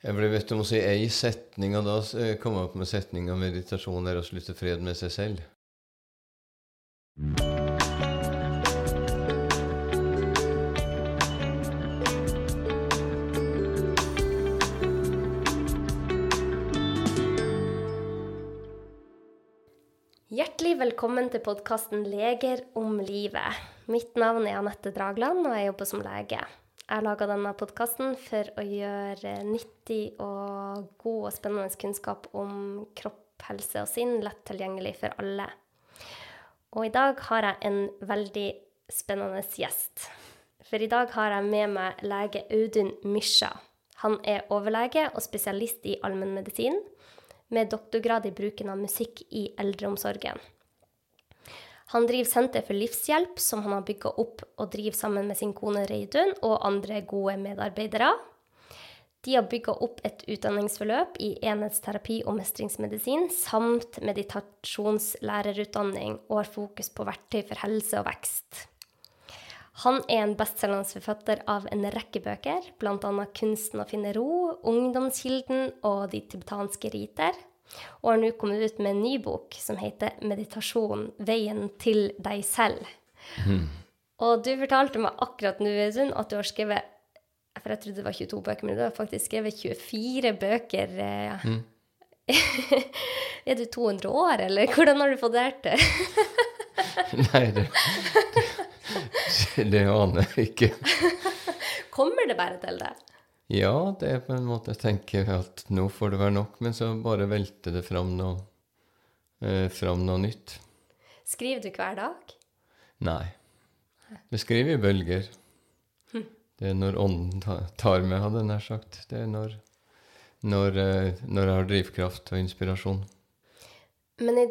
Jeg ble bedt om å si ei setning, og da eh, kom jeg opp med setninga 'meditasjon er å slutte fred med seg selv'. Hjertelig velkommen til podkasten 'Leger om livet'. Mitt navn er Anette Dragland, og jeg jobber som lege. Jeg laga denne podkasten for å gjøre nyttig og god og spennende kunnskap om kropp, helse og sinn lett tilgjengelig for alle. Og i dag har jeg en veldig spennende gjest. For i dag har jeg med meg lege Audun Mysja. Han er overlege og spesialist i allmennmedisin med doktorgrad i bruken av musikk i eldreomsorgen. Han driver Senter for livshjelp, som han har bygga opp og driver sammen med sin kone Reidun og andre gode medarbeidere. De har bygga opp et utdanningsforløp i enhetsterapi og mestringsmedisin samt meditasjonslærerutdanning og har fokus på verktøy for helse og vekst. Han er en bestselgende forfatter av en rekke bøker, bl.a. 'Kunsten å finne ro', 'Ungdomskilden' og 'De tibetanske riter', og har nå kommet ut med en ny bok som heter 'Meditasjon veien til deg selv'. Mm. Og du fortalte meg akkurat nå, Audun, at du har skrevet For jeg trodde det var 22 bøker, men du har faktisk skrevet 24 bøker. Mm. er du 200 år, eller hvordan har du fått det her til? Nei, det, det det aner jeg ikke. Kommer det bare til det? Ja, det er på en måte Jeg tenker at nå får det være nok, men så bare velter det fram noe, eh, fram noe nytt. Skriver du hver dag? Nei. Jeg skriver i bølger. Hm. Det er når ånden tar meg, hadde jeg nær sagt. Det er når, når, eh, når jeg har drivkraft og inspirasjon. Men i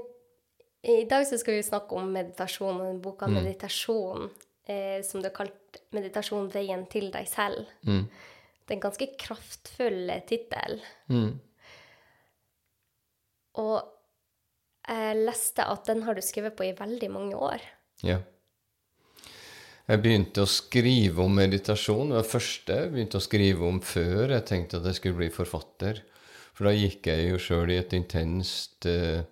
i dag så skal vi snakke om meditasjon og boka mm. 'Meditasjon', eh, som du har kalt 'Meditasjon veien til deg selv'. Mm. Det er en ganske kraftfull tittel. Mm. Og jeg leste at den har du skrevet på i veldig mange år. Ja. Jeg begynte å skrive om meditasjon. Det var det første jeg begynte å skrive om før jeg tenkte at jeg skulle bli forfatter. For da gikk jeg jo sjøl i et intenst uh,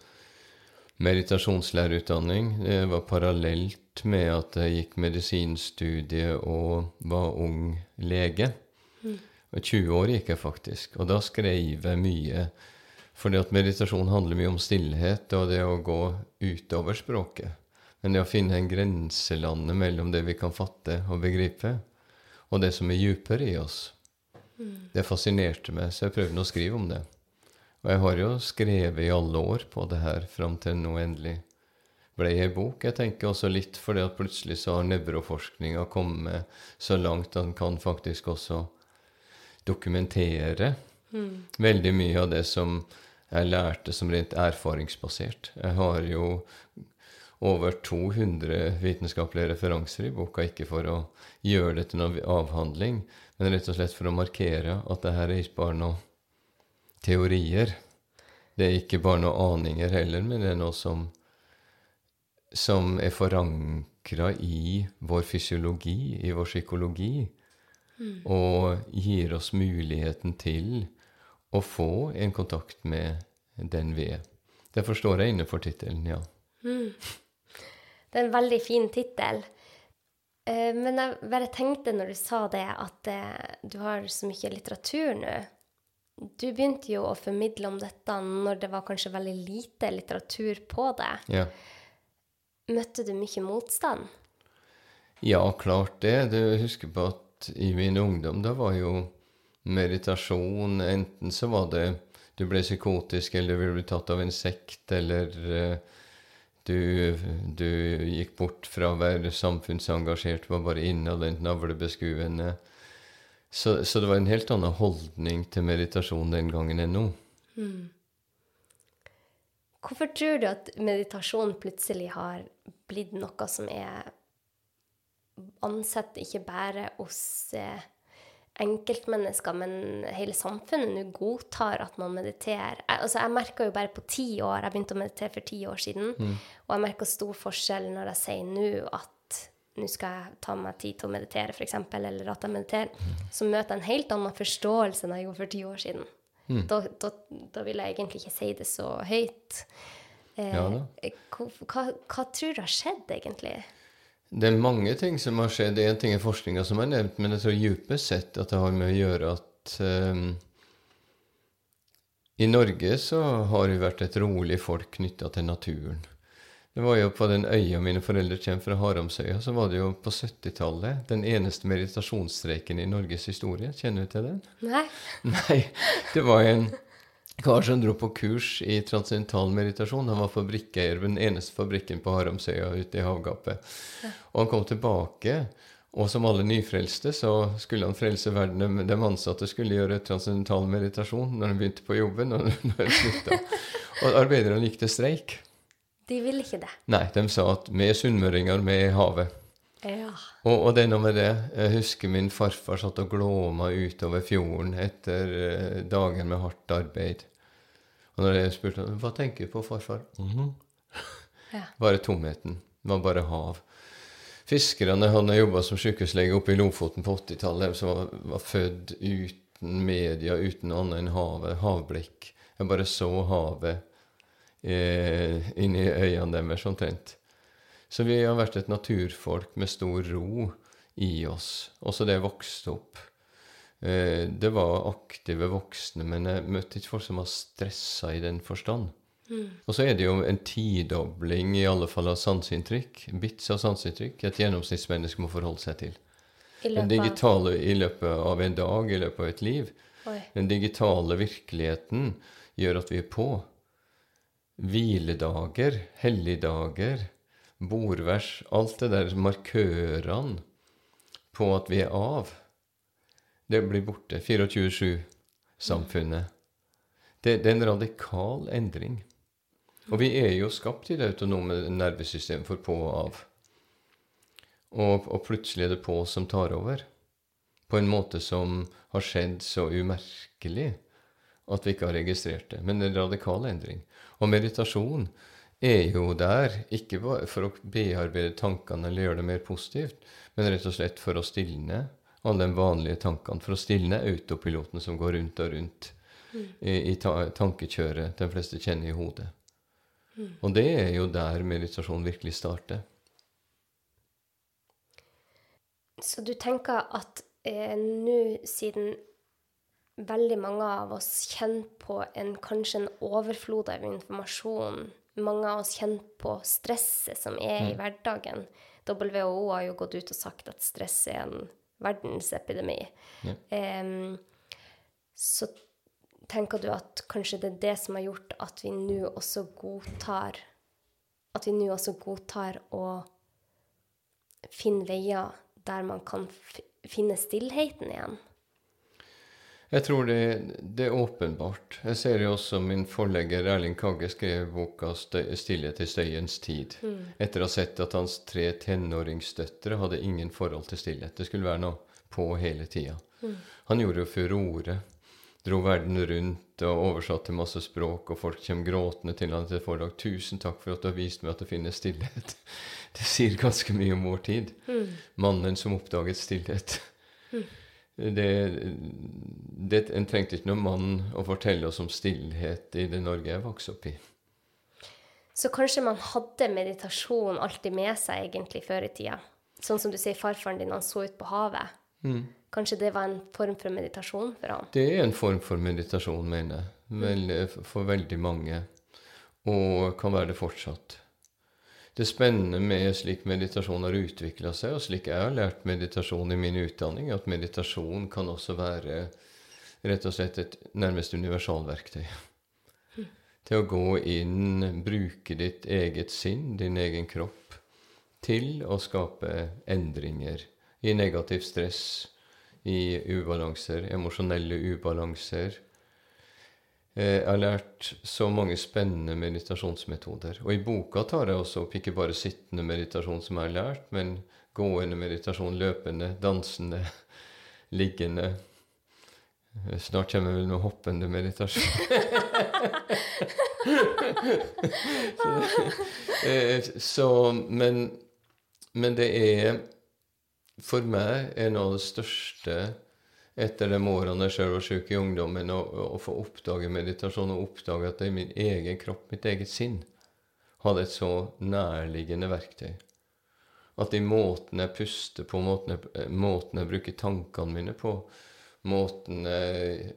meditasjonslærerutdanning. Det var parallelt med at jeg gikk medisinstudiet og var ung lege. Mm. 20 år gikk jeg faktisk, og da skrev jeg mye. Fordi at meditasjon handler mye om stillhet og det å gå utover språket. Men det å finne en grenselandet mellom det vi kan fatte og begripe, og det som er dypere i oss, mm. det fascinerte meg, så jeg prøvde å skrive om det. Og jeg har jo skrevet i alle år på det her fram til nå endelig ble ei bok. Jeg tenker også litt fordi at plutselig så har nevroforskninga kommet så langt at den kan faktisk også dokumentere mm. veldig mye av det som jeg lærte som rent erfaringsbasert. Jeg har jo over 200 vitenskapelige referanser i boka, ikke for å gjøre det til noen avhandling, men rett og slett for å markere at det her er ikke bare noen teorier. Det er ikke bare noen aninger heller, men det er noe som, som er forankra i vår fysiologi, i vår psykologi, mm. og gir oss muligheten til å få en kontakt med den vi er. Derfor står jeg inne for tittelen, ja. Mm. Det er en veldig fin tittel. Eh, men jeg bare tenkte når du sa det, at eh, du har så mye litteratur nå. Du begynte jo å formidle om dette når det var kanskje veldig lite litteratur på det. Ja. Møtte du mye motstand? Ja, klart det. Du husker på at i min ungdom, da var jo meditasjon Enten så var det du ble psykotisk, eller du bli tatt av en sekt, eller uh, du, du, gikk bort fra å være samfunnsengasjert, var bare innadvendt, navlebeskuende. Så, så, det var en helt annen holdning til meditasjon den gangen enn nå. Mm. Hvorfor tror du at meditasjon plutselig har blitt noe som er ansett ikke bare hos eh, enkeltmennesker, men hele samfunnet nå godtar at man mediterer. Jeg, altså, jeg merka jo bare på ti år Jeg begynte å meditere for ti år siden. Mm. Og jeg merker stor forskjell når jeg sier nå at nå skal jeg ta meg tid til å meditere, f.eks., eller at jeg mediterer, så møter jeg en helt annen forståelse enn jeg gjorde for ti år siden. Mm. Da, da, da vil jeg egentlig ikke si det så høyt. Eh, Ja hva, hva, hva tror du har skjedd, egentlig? Det er mange ting som har skjedd. En ting er forskninga som er nevnt, men jeg tror dypest sett at det har med å gjøre at um, i Norge så har vi vært et rolig folk knytta til naturen. Det var jo på den øya mine foreldre kommer fra, Haramsøya, så var det jo på 70-tallet den eneste meditasjonsstreiken i Norges historie. Kjenner du til den? Nei? Nei, det var en som dro på kurs i transcendental meditasjon. Han var fabrikkeier ved den eneste fabrikken på Haramsøya ute i havgapet. Og han kom tilbake, og som alle nyfrelste så skulle han frelse verden. De ansatte skulle gjøre transcendental meditasjon når de begynte på jobben, og når de slutta. Og arbeiderne gikk til streik. De ville ikke det. Nei, de sa at vi er sunnmøringer, vi er havet. Ja. Og, og det er noe med det. Jeg husker min farfar satt og glåma utover fjorden etter eh, dager med hardt arbeid. Og når jeg spurte hva tenker du på, farfar? «Mhm». Ja. Bare tomheten. Det var bare hav. Fiskerne han jobba som sykehuslege oppe i Lofoten på 80-tallet, de som var, var født uten media, uten annet enn havet. Havblikk. Jeg bare så havet eh, inni øynene deres omtrent. Så vi har vært et naturfolk med stor ro i oss. Også det jeg vokste opp. Eh, det var aktive voksne, men jeg møtte ikke folk som var stressa i den forstand. Og så er det jo en tidobling i alle fall av sanseinntrykk. Bits av sanseinntrykk et gjennomsnittsmenneske må forholde seg til. I Den digitale i løpet av en dag, i løpet av et liv. Oi. Den digitale virkeligheten gjør at vi er på. Hviledager, helligdager, bordvers, alt det der markørene på at vi er av, det blir borte. 24-7-samfunnet. Det, det er en radikal endring. Og vi er jo skapt i det autonome nervesystemet for på og av. Og, og plutselig er det på som tar over. På en måte som har skjedd så umerkelig at vi ikke har registrert det. Men en radikal endring. Og meditasjon er jo der, ikke for å bearbeide tankene eller gjøre det mer positivt, men rett og slett for å stilne alle de vanlige tankene. For å stilne autopiloten som går rundt og rundt i, i ta tankekjøret de fleste kjenner i hodet. Og det er jo der meditasjon virkelig starter. Så du tenker at eh, nå, siden veldig mange av oss kjenner på en, kanskje en overflod av informasjon, mange av oss kjenner på stresset som er i hverdagen WHO har jo gått ut og sagt at stress er en verdensepidemi. Ja. Um, så tenker du at kanskje det er det som har gjort at vi nå også godtar At vi nå også godtar å finne veier der man kan finne stillheten igjen? Jeg tror det, det er åpenbart. Jeg ser jo også min forlegger Erling Kagge skrev boka «Støy- 'Stillhet i støyens tid', etter å ha sett at hans tre tenåringsdøtre hadde ingen forhold til stillhet. Det skulle være noe på hele tida. Han gjorde jo furore. Dro verden rundt og oversatte masse språk, og folk kommer gråtende til han til foredrag. 'Tusen takk for at du har vist meg at det finnes stillhet.' Det sier ganske mye om vår tid. Mannen som oppdaget stillhet. Det, det, en trengte ikke noen mann å fortelle oss om stillhet i det Norge jeg vokste opp i. Så kanskje man hadde meditasjon alltid med seg egentlig før i tida. Sånn som du sier farfaren din, han så ut på havet. Kanskje det var en form for meditasjon for han. Det er en form for meditasjon, mener jeg, vel, for veldig mange, og kan være det fortsatt. Det spennende med slik meditasjon har utvikla seg, og slik jeg har lært meditasjon i min utdanning, at meditasjon kan også være rett og slett et nærmest universalverktøy. Til å gå inn, bruke ditt eget sinn, din egen kropp, til å skape endringer i negativ stress, i ubalanser, emosjonelle ubalanser. Eh, Jeg har lært så mange spennende meditasjonsmetoder. Og i boka tar jeg også opp ikke bare sittende meditasjon som jeg har lært, men gående meditasjon, løpende, dansende, liggende. Eh, Snart kommer vel noe hoppende meditasjon. eh, så Men men det er for meg en av det største etter de årene jeg sjøl var syk i ungdommen, å få oppdage meditasjon og oppdage at det er min egen kropp, mitt eget sinn, hadde et så nærliggende verktøy. At i måten jeg puster på, måten jeg, eh, måten jeg bruker tankene mine på, måten jeg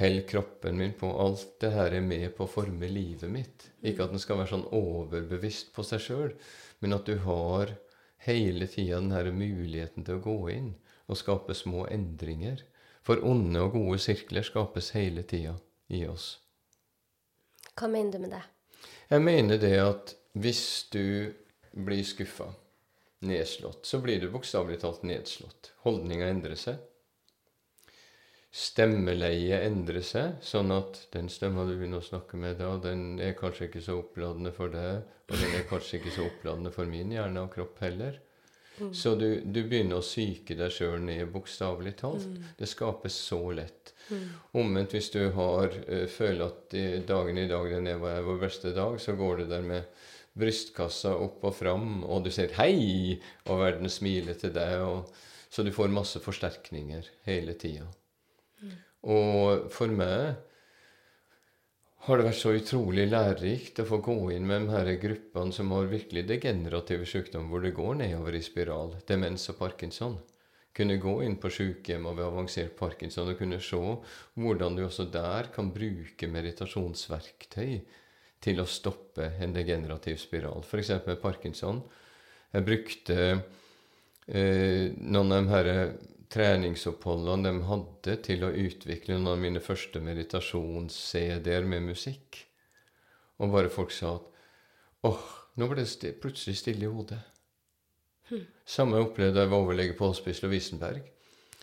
holder kroppen min på Alt det her er med på å forme livet mitt. Ikke at en skal være sånn overbevisst på seg sjøl, men at du har hele tida den muligheten til å gå inn og skape små endringer. For onde og gode sirkler skapes hele tida i oss. Hva mener du med det? Jeg mener det at hvis du blir skuffa, nedslått, så blir du bokstavelig talt nedslått. Holdninga endrer seg. Stemmeleiet endrer seg, sånn at den stemma du begynner å snakke med da, den er kanskje ikke så oppladende for deg, og den er kanskje ikke så oppladende for min hjerne og kropp heller. Mm. Så du, du, begynner å psyke deg sjøl ned, bokstavelig talt. Mm. Det skapes så lett. Mm. Omvendt, hvis du har, uh, føler at dagen i dag den er vår beste dag, så går du der med brystkassa opp og fram, og du sier 'hei', og verden smiler til deg. Og, så du får masse forsterkninger hele tida. Mm. Og for meg har det vært så utrolig lærerikt å få gå inn med de her gruppene som har virkelig degenerative sykdommer, hvor det går nedover i spiral, demens og parkinson. Kunne gå inn på sykehjem ved avansert parkinson og kunne se hvordan du også der kan bruke meditasjonsverktøy til å stoppe en degenerativ spiral. F.eks. med parkinson. Jeg brukte eh, noen av de her treningsoppholdene de hadde til å utvikle noen av mine første meditasjons-CD-er med musikk. Og bare folk sa at åh, nå ble det plutselig stille i hodet. Hmm. Samme opplevde jeg ved overlege på Hospice Lovisenberg.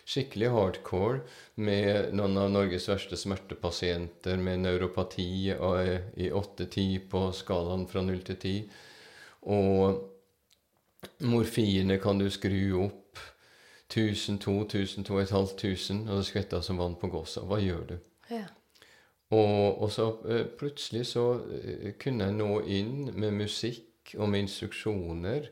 Skikkelig hardcore med noen av Norges verste smertepasienter med neuropati i 8-10 på skalaen fra 0 til 10. Og morfinet kan du skru opp 1000, 2000, 2500, og det skvetter som vann på gåsa. Hva gjør du? Ja. Og, og, så eh, plutselig så eh, kunne jeg nå inn med musikk og med instruksjoner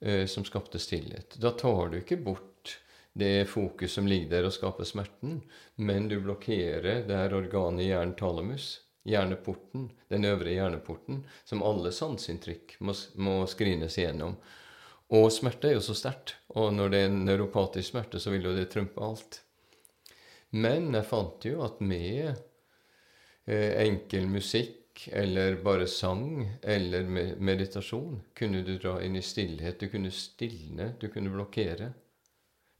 eh, som skapte stillhet. Da tar du ikke bort det fokus som ligger der og skaper smerten, men du blokkerer det her organet i hjernen talamus, hjerneporten, den øvre hjerneporten, som alle sanseinntrykk må, må skrines igjennom. Og smerte er jo så sterkt, og når det er neuropatisk smerte, så vil jo det trumpe alt. Men jeg fant jo at med eh, enkel musikk eller bare sang eller med meditasjon kunne du dra inn i stillhet. Du kunne stilne, du kunne blokkere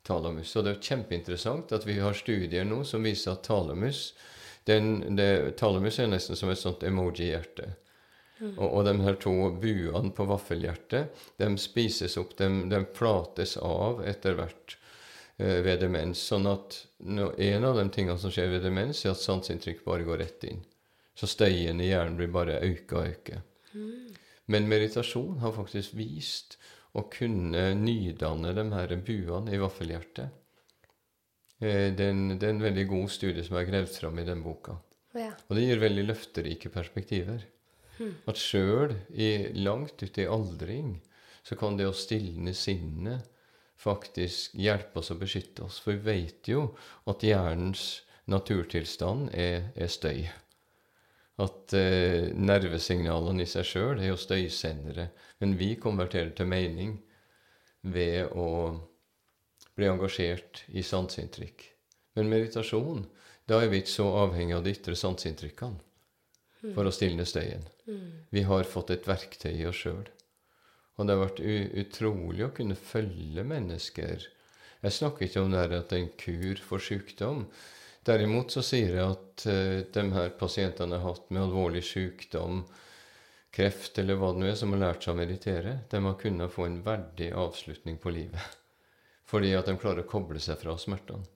talamus. Og det er kjempeinteressant at vi har studier nå som viser at talamus den, det, Talamus er nesten som et sånt emoji-hjerte. Mm. Og, og, de her to buene på vaffelhjertet de spises opp, de, de flates av etter hvert eh, ved demens. Sånn at no, en av de tingene som skjer ved demens, er at sanseinntrykk bare går rett inn. Så støyen i hjernen blir bare øka og øke. Mm. Men meditasjon har faktisk vist å kunne nydanne de her buene i vaffelhjertet. Eh, det, er en, det, er en, veldig god studie som er gravd fram i den boka. Ja. Og det gir veldig løfterike perspektiver. At sjøl langt ute i aldring så kan det å stilne sinnet faktisk hjelpe oss å beskytte oss. For vi vet jo at hjernens naturtilstand er, er støy. At eh, nervesignalene i seg sjøl er jo støysendere. Men vi konverterer til mening ved å bli engasjert i sanseinntrykk. Men meditasjon, da er vi ikke så avhengig av de ytre sanseinntrykkene for å stilne støyen. Vi har fått et verktøy i oss sjøl. Og det har vært utrolig å kunne følge mennesker. Jeg snakker ikke om det at det er en kur for sykdom. Derimot så sier jeg at uh, de her pasientene har hatt med alvorlig sykdom, kreft eller hva det nå er, som har lært seg å meditere, de har kunnet få en verdig avslutning på livet. Fordi at de klarer å koble seg fra smertene.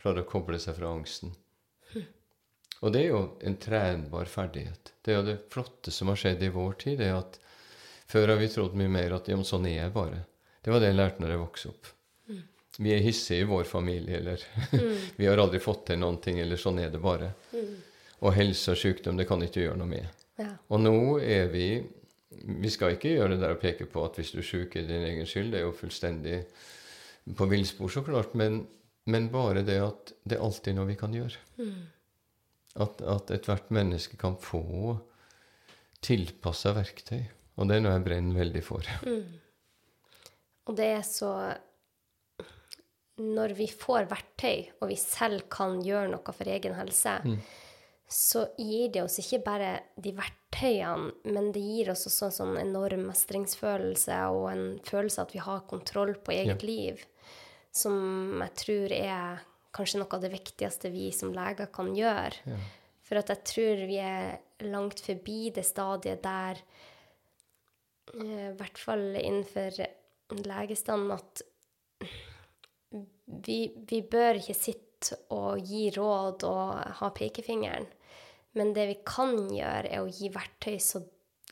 Klarer å koble seg fra angsten. Og det er jo en trenbar ferdighet. Det er jo det flotte som har skjedd i vår tid. det er at Før har vi trodd mye mer at ja, sånn er jeg bare. Det var det jeg lærte når jeg vokste opp. Mm. Vi er hissige i vår familie, eller mm. vi har aldri fått til noen ting, eller sånn er det bare. Mm. Og helse og sykdom, det kan ikke gjøre noe med. Ja. Og nå er vi Vi skal ikke gjøre det der å peke på at hvis du er sjuk, er din egen skyld. Det er jo fullstendig på villspor, så klart. Men, men, bare det at det er alltid noe vi kan gjøre. Mm. At, at ethvert menneske kan få tilpassa verktøy. Og det er noe jeg brenner veldig for. Mm. Og det er så Når vi får verktøy, og vi selv kan gjøre noe for egen helse, mm. så gir det oss ikke bare de verktøyene, men det gir oss også en sånn enorm mestringsfølelse og en følelse at vi har kontroll på eget ja. liv, som jeg tror er kanskje noe av det viktigste vi som leger kan gjøre. Ja. For at jeg tror vi er langt forbi det stadiet der Eh, i hvert fall innenfor legestanden, at vi, vi, bør ikke sitte og gi råd og ha pekefingeren. Men det vi kan gjøre, er å gi verktøy så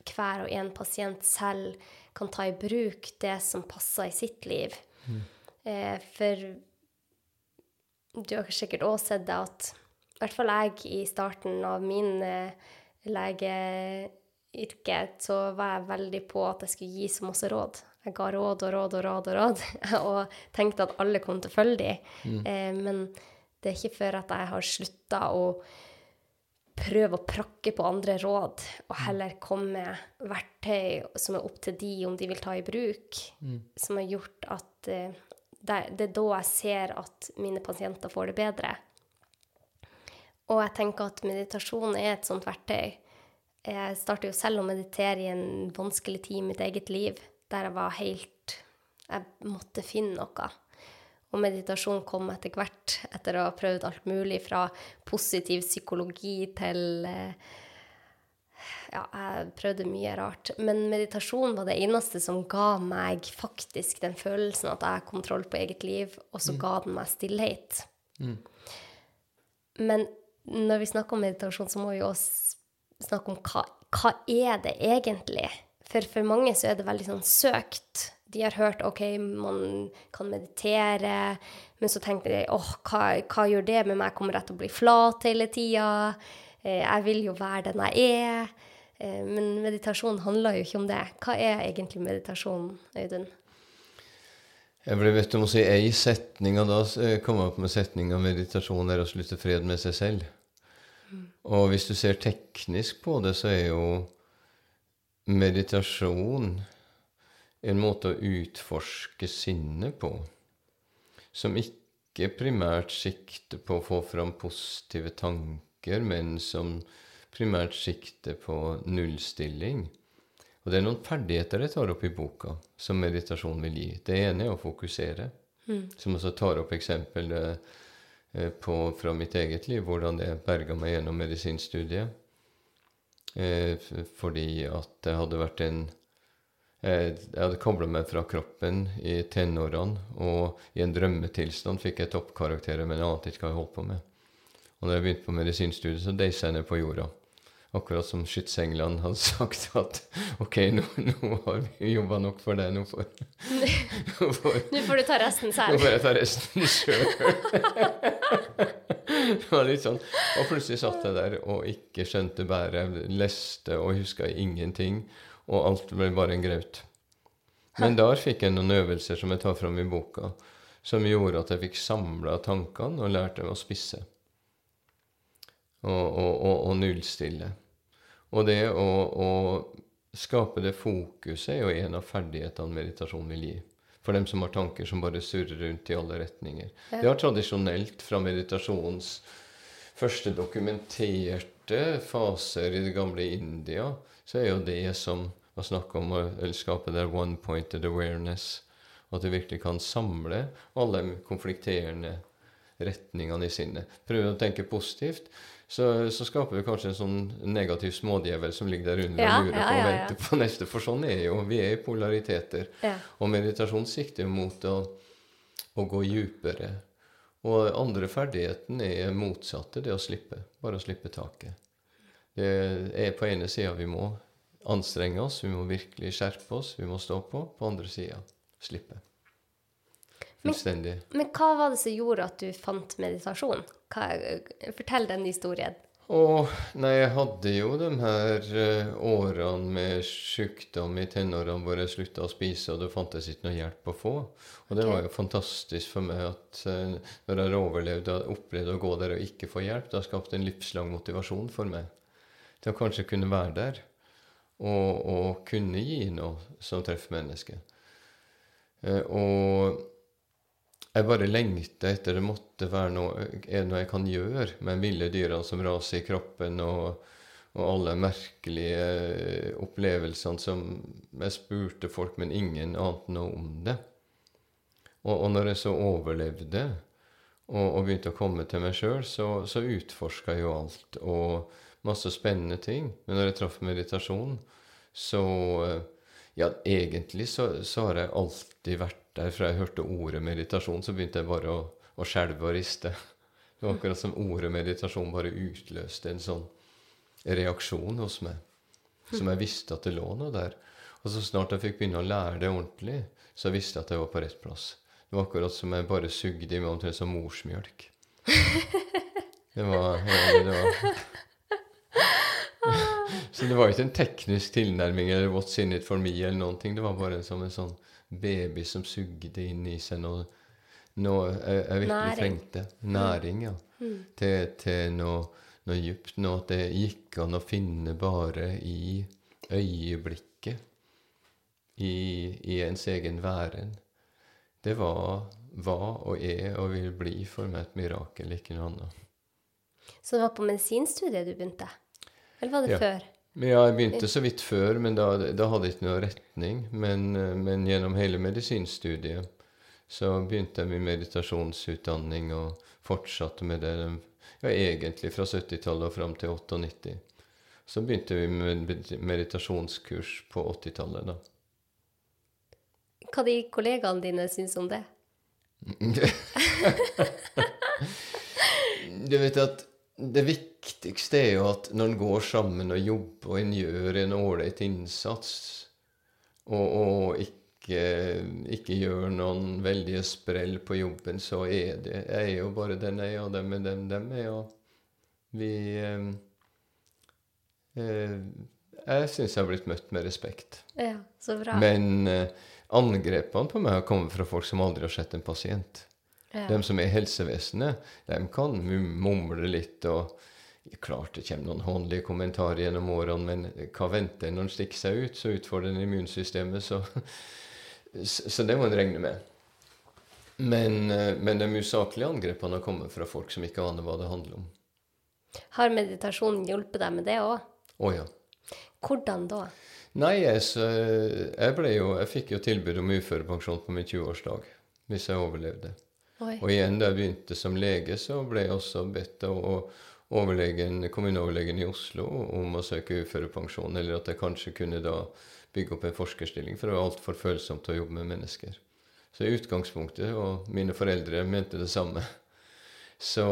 hver og en pasient selv kan ta i bruk det som passer i sitt liv. Mm. Eh, for du har sikkert òg sett det at i hvert fall jeg i starten av min eh, lege så var jeg veldig på at jeg skulle gi så masse råd. Jeg ga råd og råd og råd og råd, og tenkte at alle kom til å følge dem. Mm. Eh, men det er ikke før at jeg har slutta å prøve å prakke på andre råd, og heller komme med verktøy som er opp til de om de vil ta i bruk, mm. som har gjort at eh, det, det er da jeg ser at mine pasienter får det bedre. Og jeg tenker at meditasjon er et sånt verktøy jeg startet jo selv å meditere i en vanskelig tid i mitt eget liv, der jeg var helt Jeg måtte finne noe. Og meditasjon kom etter hvert, etter å ha prøvd alt mulig fra positiv psykologi til eh, Ja, jeg prøvde mye rart. Men meditasjon var det eneste som ga meg faktisk den følelsen at jeg har kontroll på eget liv, og så mm. ga den meg stillhet. Mm. Men når vi snakker om meditasjon, så må vi også snakke om hva, hva er det egentlig? For for mange så er det veldig sånn søkt. De har hørt OK, man kan meditere, men så tenker de åh, hva, hva, gjør det med meg? Kommer jeg til å bli flat hele tida? Eh, jeg vil jo være den jeg er. Eh, men meditasjon handler jo ikke om det. Hva er egentlig meditasjon, Audun? Jeg ble bedt om å si ei setning, og da eh, kom jeg opp med setninga 'meditasjon er å slutte fred med seg selv'. Og hvis du ser teknisk på det, så er jo meditasjon en måte å utforske sinnet på, som ikke primært sikter på å få fram positive tanker, men som primært sikter på nullstilling. Og det er noen ferdigheter jeg tar opp i boka, som meditasjon vil gi. Det ene er å fokusere, mm. som også tar opp eksempel Eh, på, fra mitt eget liv, hvordan det berga meg gjennom medisinstudiet. Eh, fordi at det hadde vært en eh, Jeg hadde kobla meg fra kroppen i tenårene, og i en drømmetilstand fikk jeg toppkarakterer, men jeg ante ikke hva jeg holdt på med. Og når jeg begynte på medisinstudiet, så deisa jeg ned på jorda. Akkurat som skytsenglene hadde sagt at OK, nå, nå har vi jobba nok for deg. Nå får, nå får, nå får du ta resten selv. Nå får jeg ta resten sjøl. det var litt sånn. Og plutselig satt jeg der og ikke skjønte bæret. Leste og huska ingenting. Og alt ble bare en graut. Men der fikk jeg noen øvelser som jeg tar fram i boka, som gjorde at jeg fikk samla tankene og lærte meg å spisse. Og, og, og, nullstille. Og det å, å skape det fokuset er jo en av ferdighetene meditasjon vil gi. For dem som har tanker som bare surrer rundt i alle retninger. Ja. Det har tradisjonelt fra meditasjonens første dokumenterte faser i det gamle India, så er jo det som var snakk om å skape der one-pointed awareness. At du virkelig kan samle alle konflikterende retningene i sinnet. Prøve å tenke positivt så, så, skaper vi kanskje en sånn negativ smådjevel som ligger der under ja, og lurer ja, på og venter på neste. For sånn er jo Vi er i polariteter. Og meditasjon sikter mot å, å gå dypere. Og andre ferdigheten er motsatte, det å slippe. Bare å slippe taket. Det er på ene sida vi må anstrenge oss, vi må virkelig skjerpe oss, vi må stå på. På andre sida slippe. Fullstendig. Men, men, hva var det som gjorde at du fant meditasjon? Hva, fortell den historien. Og nei, jeg hadde jo de her eh, årene med sykdom i tenårene hvor jeg slutta å spise, og det fantes ikke noe hjelp å få. Og det okay. var jo fantastisk for meg at eh, når jeg overlevde og opplevde å gå der og ikke få hjelp, det har skapt en livslang motivasjon for meg til å kanskje kunne være der og, og kunne gi noe som treffer mennesket. Eh, og jeg bare lengter etter det måtte være noe, noe jeg kan gjøre med ville dyra som raser i kroppen, og, og alle merkelige opplevelsene som jeg spurte folk, men ingen ante noe om det. Og, og når jeg så overlevde og, og begynte å komme til meg sjøl, så, så utforska jeg jo alt. Og masse spennende ting. Men når jeg traff meditasjon, så Ja, egentlig så, så har jeg alltid vært der. Fra jeg hørte ordet meditasjon, så begynte jeg bare å, å skjelve og riste. Det var akkurat som ordet meditasjon bare utløste en sånn reaksjon hos meg. Som jeg visste at det lå noe der. Og så snart jeg fikk begynne å lære det ordentlig, så visste jeg at jeg var på rett plass. Det var akkurat som jeg bare sugde i meg omtrent som morsmjølk. Det var, ja, det var Så det var ikke en teknisk tilnærming eller 'what's in it for me' eller noen ting. Det var bare som en sånn baby som sugde inn i seg noe, noe jeg, jeg virkelig Næring. trengte. Næring, ja. Til, til noe, noe djupt. Noe at det gikk an å finne bare i øyeblikket. I, i ens egen væren. Det var, var og er og vil bli for meg et mirakel, ikke noe annet. Så det var på medisinstudiet du begynte? Eller var det Ja. før? Men ja, jeg begynte så vidt før, men da, da hadde jeg ikke noe retning. Men, eh, men gjennom hele medisinstudiet så begynte jeg med meditasjonsutdanning og fortsatte med det ja, egentlig fra 70-tallet og fram til 98. Så begynte vi med med meditasjonskurs på 80-tallet, da. Hva de kollegaene dine syns om det? Du vet at det viktigste er jo at når en går sammen og jobber, og en gjør en ålreit innsats, og, og ikke, ikke gjør noen veldige sprell på jobben, så er det Jeg er jo bare den jeg er, og dem er dem dem er, og vi eh, eh, Jeg syns jeg har blitt møtt med respekt. Ja, så bra. Men eh, angrepene på meg har kommet fra folk som aldri har sett en pasient. Ja. De som er i helsevesenet, de kan mumle litt og Klart det kommer noen håndlige kommentarer gjennom årene, men hva venter en når en stikker seg ut? Så utfordrer en immunsystemet, så, så det må en regne med. Men, eh, men de usaklige angrepene har kommet fra folk som ikke aner hva det handler om. Har meditasjonen hjulpet deg med det òg? Å ja. Hvordan da? Nei, jeg, så, jeg, ble jo, jeg fikk jo tilbud om uførepensjon på min 20-årsdag hvis jeg overlevde. Oi. Og igjen da jeg begynte som lege, så ble jeg også bedt av overlegen, kommuneoverlegen i Oslo om å søke uførepensjon, eller at jeg kanskje kunne da bygge opp en forskerstilling, for det var altfor følsomt å jobbe med mennesker. Så i utgangspunktet, og mine foreldre mente det samme, så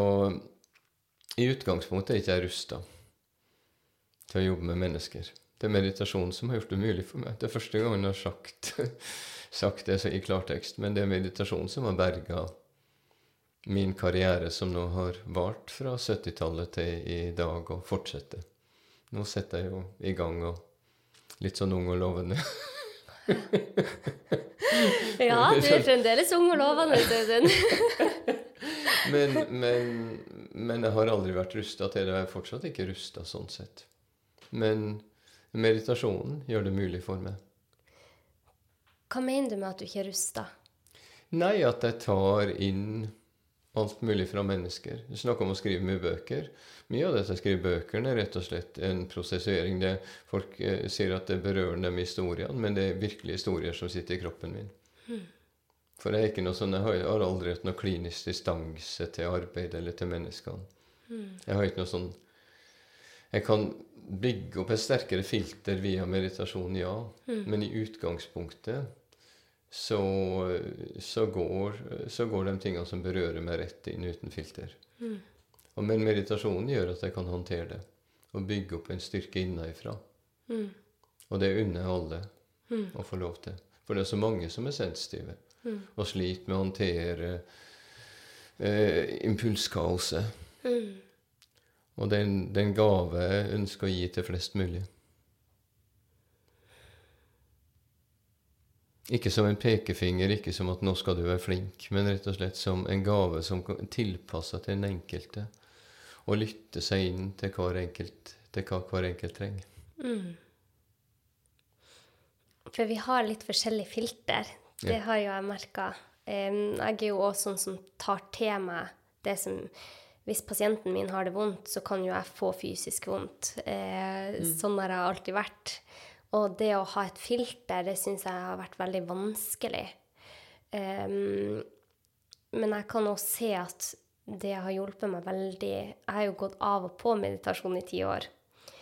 i utgangspunktet er ikke jeg rusta til å jobbe med mennesker. Det er meditasjonen som har gjort det mulig for meg. Det er første gangen jeg har sagt, sagt det i klartekst, men det er meditasjonen som har berga min karriere, som nå har vart fra 70-tallet til i dag, og fortsetter. Nå setter jeg jo i gang og litt sånn ung og lovende. Ja, du er fremdeles ung og lovende, Audun. Men, men, men jeg har aldri vært rusta til det. og Jeg er fortsatt ikke rusta sånn sett. Men meditasjonen gjør det mulig for meg. Hva mener du med at du ikke er rusta? Nei, at jeg tar inn alt mulig fra mennesker. Du snakker om å skrive mye bøker. Mye av det jeg skriver bøkene, er rett og slett en prosessuering. Det, folk eh, sier at det berører dem i historien, men det er virkelig historier som sitter i kroppen min. For jeg sånn, jeg har, jeg har aldri hatt noe klinisk distanse til arbeid eller til menneskene. Jeg har ikke noe sånn Jeg kan bygge opp et sterkere filter via meditasjon, ja. Men i utgangspunktet så, så, går, så går de tingene som berører meg, rett inn uten filter. Og Men meditasjonen gjør at jeg kan håndtere det. Og bygge opp en styrke innenfra. Og det unner jeg alle å få lov til. For det er så mange som er sensitive og sliter med å håndtere eh, impulskaoset. Og er en, det er en gave jeg ønsker å gi til flest mulig. Ikke som en pekefinger, ikke som at 'nå skal du være flink', men rett og slett som en gave som tilpasser til den enkelte. Og lytte seg inn til, hver enkelt, til hva hver enkelt trenger. Mm. For vi har litt forskjellig filter. Det Ja. har jo jeg merka. jeg er jo også sånn som tar til meg det som Hvis pasienten min har det vondt, så kan jo jeg få fysisk vondt. Eh, Sånn har jeg alltid vært. Og det å ha et filter, det syns jeg har vært veldig vanskelig. Um, men jeg kan også se at det har hjulpet meg veldig Jeg har jo gått av og på meditasjon i ti år.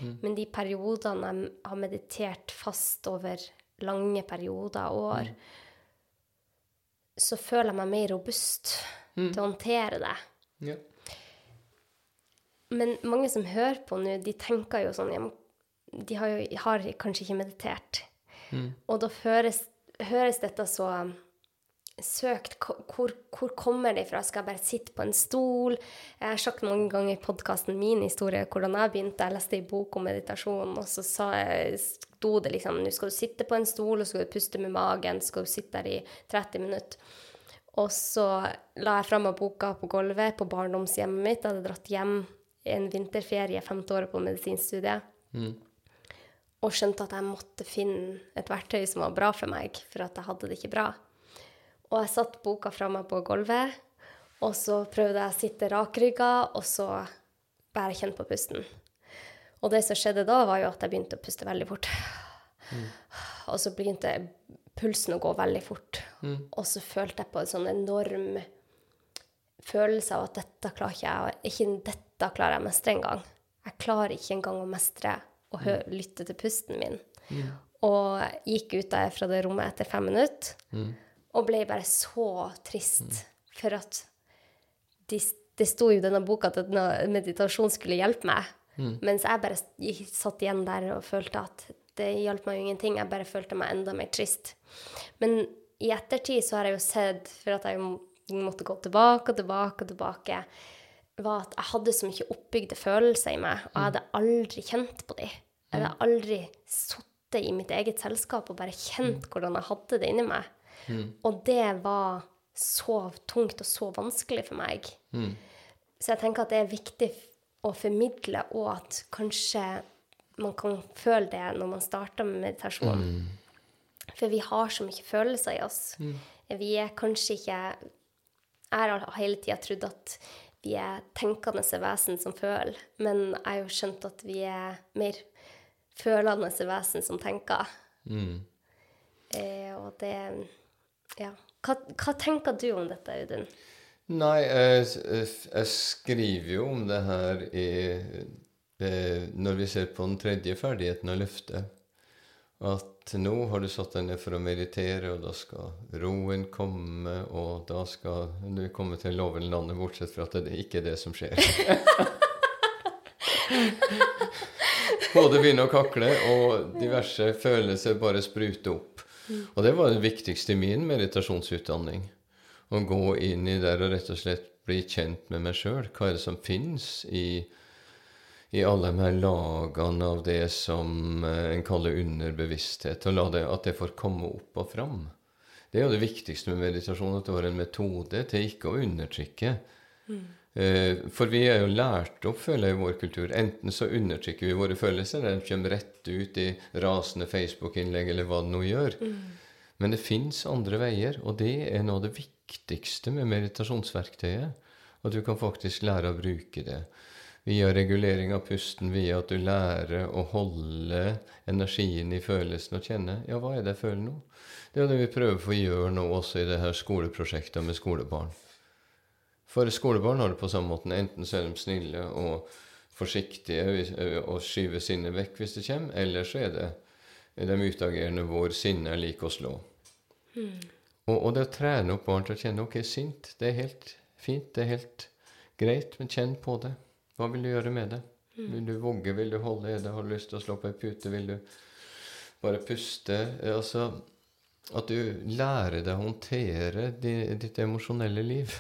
Men de periodene jeg har meditert fast over lange perioder og år, så føler jeg meg mer robust til å håndtere det. Ja. Men mange som hører på nå, de tenker jo sånn De har jo har kanskje ikke meditert. Og da høres, høres dette så søkt. Hvor, hvor kommer det fra? Skal jeg bare sitte på en stol? Jeg har sagt mange ganger i podkasten min historie hvordan jeg begynte. Jeg leste en bok om meditasjon, og så sa jeg, sto det liksom Nå skal du sitte på en stol, og så skal du puste med magen. Så skal du sitte der i 30 minutter. Og så la jeg fram boka på gulvet på barndomshjemmet mitt. Jeg hadde dratt hjem en vinterferie femte året på medisinstudiet. Og skjønte at jeg måtte finne et verktøy som var bra for meg, for at jeg hadde det ikke bra. Og jeg satte boka fra meg på gulvet, og så prøvde jeg å sitte rakrygga, og så bare kjenne på pusten. Og det som skjedde da, var jo at jeg begynte å puste veldig fort. Og så begynte pulsen å gå veldig fort. Og så følte jeg på en sånn enorm følelse av at dette klarer ikke jeg, ikke dette klarer jeg å mestre engang. Jeg klarer ikke engang å mestre å hø lytte til pusten min. Og gikk ut der fra det rommet etter fem minutter og ble bare så trist for at de, det sto jo i denne boka at meditasjon skulle hjelpe meg, mens jeg bare satt igjen der og følte at det hjalp meg jo ingenting. Jeg bare følte meg enda mer trist. Men i ettertid så har jeg jo sett, for at jeg måtte gå tilbake og tilbake og tilbake, var at jeg hadde så mye oppbygde følelser i meg, og jeg hadde aldri kjent på de. Jeg hadde aldri sittet i mitt eget selskap og bare kjent hvordan jeg hadde det inni meg. Og det var så tungt og så vanskelig for meg. Så jeg tenker at det er viktig å formidle, og at kanskje man kan føle det når man starter med meditasjon. For vi har så mye følelser i oss. Vi er kanskje ikke Jeg har hele tida trodd at vi er tenkende vesen som føler, men jeg har jo skjønt at vi er mer følende vesen som tenker. Eh, og det Ja. Hva, hva tenker du om dette, Audun? Nei, jeg, jeg skriver jo om det her i eh, Når vi ser på den tredje ferdigheten av løftet. At nå har du satt deg ned for å meditere, og da skal roen komme, og da skal du komme til loven landet, bortsett fra at det ikke er det som skjer. Hodet begynner å kakle, og diverse følelser bare spruter opp. Og det var det viktigste i min meditasjonsutdanning. Å gå inn i der og rett og slett bli kjent med meg sjøl. Hva er det som fins i, i alle de her lagene av det som eh, en kaller underbevissthet? Og la det, at det får komme opp og fram. Det er jo det viktigste med meditasjon, at det var en metode til ikke å undertrykke. Mm. For vi er jo lært opp, føler jeg, i vår kultur. Enten så undertrykker vi våre følelser, eller de kommer rett ut i rasende Facebook-innlegg, eller hva det nå gjør. Men det fins andre veier, og det er noe av det viktigste med meditasjonsverktøyet. At du kan faktisk lære å bruke det. Via regulering av pusten, via at du lærer å holde energien i følelsen og kjenne Ja, hva er det jeg føler nå? Det er det vi prøver for å gjøre nå også i det her skoleprosjektet med skolebarn. For skolebarn har det på samme måten. Enten så er de snille og forsiktige og skyver sinnet vekk hvis det kommer, eller så er det de utagerende hvor sinne er lik å slå. Og, og det å trene opp barn til å kjenne ok, sint, det er helt fint, det er helt greit, men kjenn på det. Hva vil du gjøre med det? Vil du vogge, vil du holde i det, har du lyst til å slå på ei pute, vil du bare puste? Eh, Altså at du lærer deg å håndtere ditt emosjonelle liv.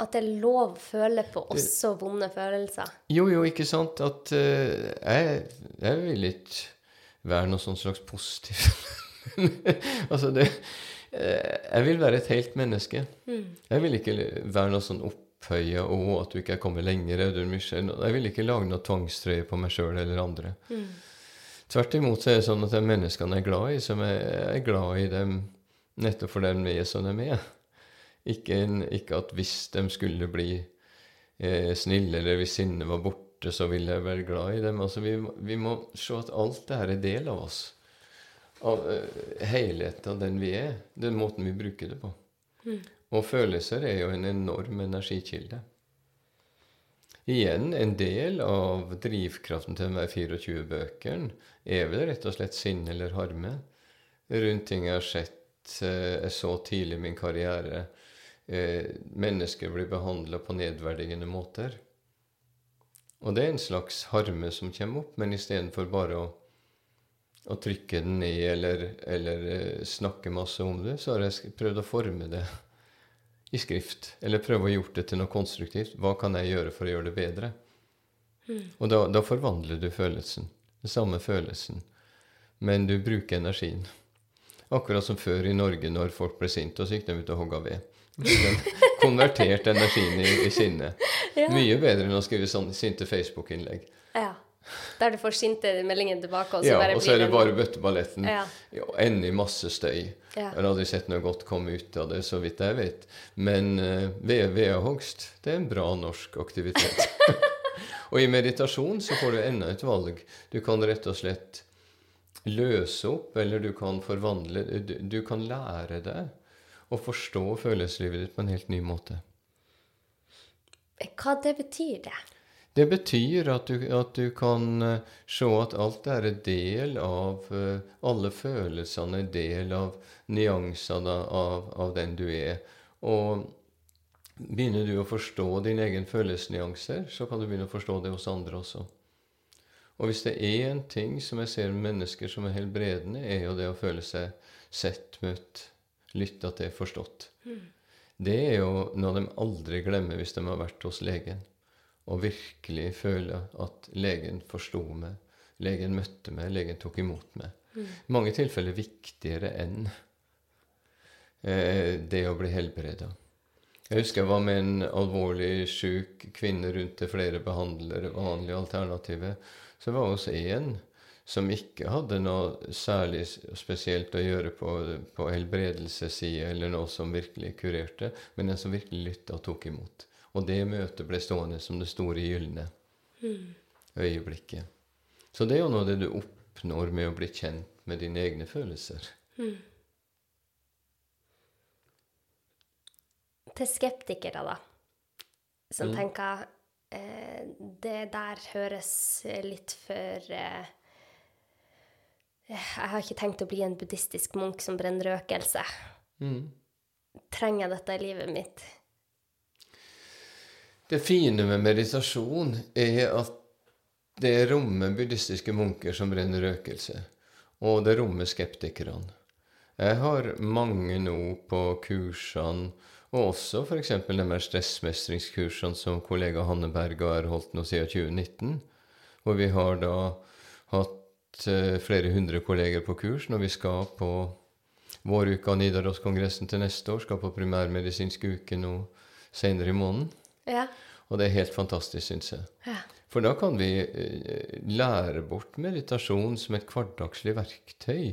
At det er lov å føle på også vonde følelser. Jo, jo, ikke sant? At uh, jeg, jeg vil ikke være noe sånn slags positiv Altså, det uh, Jeg vil være et helt menneske. Jeg vil ikke være noe sånn opphøya og at du ikke er kommet lenger. Audun Michel. Jeg vil ikke lage noe tvangstrøye på meg sjøl eller andre. Tvert imot så er det sånn at de menneskene jeg er glad i, som jeg er glad i dem nettopp for dem er som de er. Ikke, en, ikke at hvis de skulle bli eh, snille, eller hvis sinnet var borte, så ville jeg være glad i dem. Altså, vi, vi må se at alt det her er del av oss. Av uh, helheten av den vi er. Den måten vi bruker det på. Og følelser er jo en enorm energikilde. Igjen, en del av drivkraften til de 24 bøkene er vel rett og slett sinne eller harme rundt ting jeg har sett eh, så tidlig i min karriere. Eh, mennesker blir behandla på nedverdigende måter. Og det er en slags harme som kommer opp, men istedenfor bare å, å trykke den ned eller, eller eh, snakke masse om det, så har jeg prøvd å forme det i skrift. Eller prøve å gjøre det til noe konstruktivt. Hva kan jeg gjøre for å gjøre det bedre? Og da, da forvandler du følelsen. Den samme følelsen. Men du bruker energien. Akkurat som før i Norge, når folk ble sinte, og så gikk de ut og hogga ved. Den konvertert energien i, i sinne. Mye bedre enn å skrive sånn sinte Facebook-innlegg. Ja. Der du får sinte meldinger tilbake, og så Ja, bare og så er det bare bøtteballetten. Ja. Ja, Enda masse støy. Ja. Jeg har aldri sett noe godt komme ut av det, så vidt jeg vet. Men uh, Hogst det er en bra norsk aktivitet. og i meditasjon så får du enda et valg. Du kan rett og slett løse opp, eller du kan forvandle Du, du kan lære deg å forstå følelseslivet ditt på en helt ny måte. Hva det betyr det? Det betyr at du, at du kan eh, se at alt er en del av eh, Alle følelsene er del av nyansene av, av den du er. Og begynner du å forstå dine egne følelsesnyanser, så kan du begynne å forstå det hos andre også. Og hvis det er en ting som jeg ser med mennesker som er helbredende, er jo det å føle seg sett, møtt, lytta til, forstått. Det er jo noe de aldri glemmer hvis de har vært hos legen og virkelig føle at legen forsto meg, legen møtte meg, legen tok imot meg. I mange tilfeller viktigere enn eh, det å bli helbreda. Jeg husker jeg var med en alvorlig syk kvinne rundt til flere behandlere, vanlige alternativer. Så var hos en som ikke hadde noe særlig spesielt å gjøre på, på helbredelsessida, eller noe som virkelig kurerte, men en som virkelig lytta og tok imot. Og det møtet ble stående som det store gylne øyeblikket. Så det er jo noe av det du oppnår med å bli kjent med dine egne følelser. Til skeptikere, da, som tenker eh, Det der høres litt for eh, Jeg har ikke tenkt å bli en buddhistisk munk som brenner røkelse. Trenger jeg dette i livet mitt? Det fine med meditasjon er at det rommer buddhistiske munker som brenner røkelse, og det rommer skeptikerne. Jeg har mange nå på kursene, og også f.eks. de her stressmestringskursene som kollega Hanne Berga har holdt nå siden 2019, hvor vi har da hatt eh, flere hundre kolleger på kurs når vi skal på våruka Nidaros-kongressen til neste år, skal på primærmedisinsk uke nå senere i måneden. Ja. Og det er helt fantastisk, syns jeg. ja. For da kan vi eh, lære bort meditasjon som et hverdagslig verktøy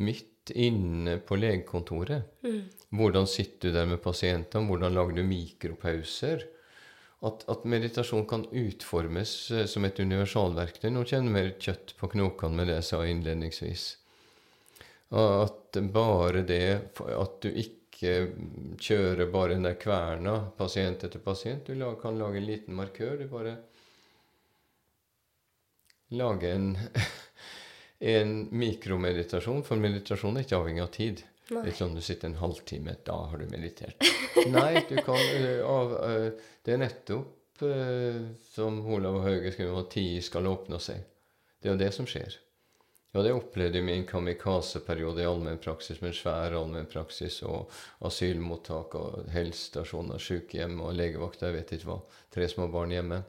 midt inne på legekontoret. Hvordan sitter du der med pasientene? Hvordan lager du mikropauser? At, at meditasjon kan utformes eh, som et universalverktøy. Nå kjenner jeg mer kjøtt på knokene med det jeg sa innledningsvis. At bare det At du ikke kjører bare den der kverna pasient etter pasient. Du kan lage en liten markør. Du bare lage en, en mikromeditasjon. For meditasjon er ikke avhengig av tid. Det er ikke sånn du sitter en halvtime, da har du meditert. Nei, du kan uh, av, uh, Det er nettopp uh, som Olav Hauge skriver om at tid skal åpne seg. Det er jo det som skjer. Og det opplevde jeg min kamikaze-periode i allmennpraksis, med svær allmennpraksis og asylmottak og helsestasjoner, sykehjem og legevakt, jeg vet ikke hva. Tre små barn hjemme.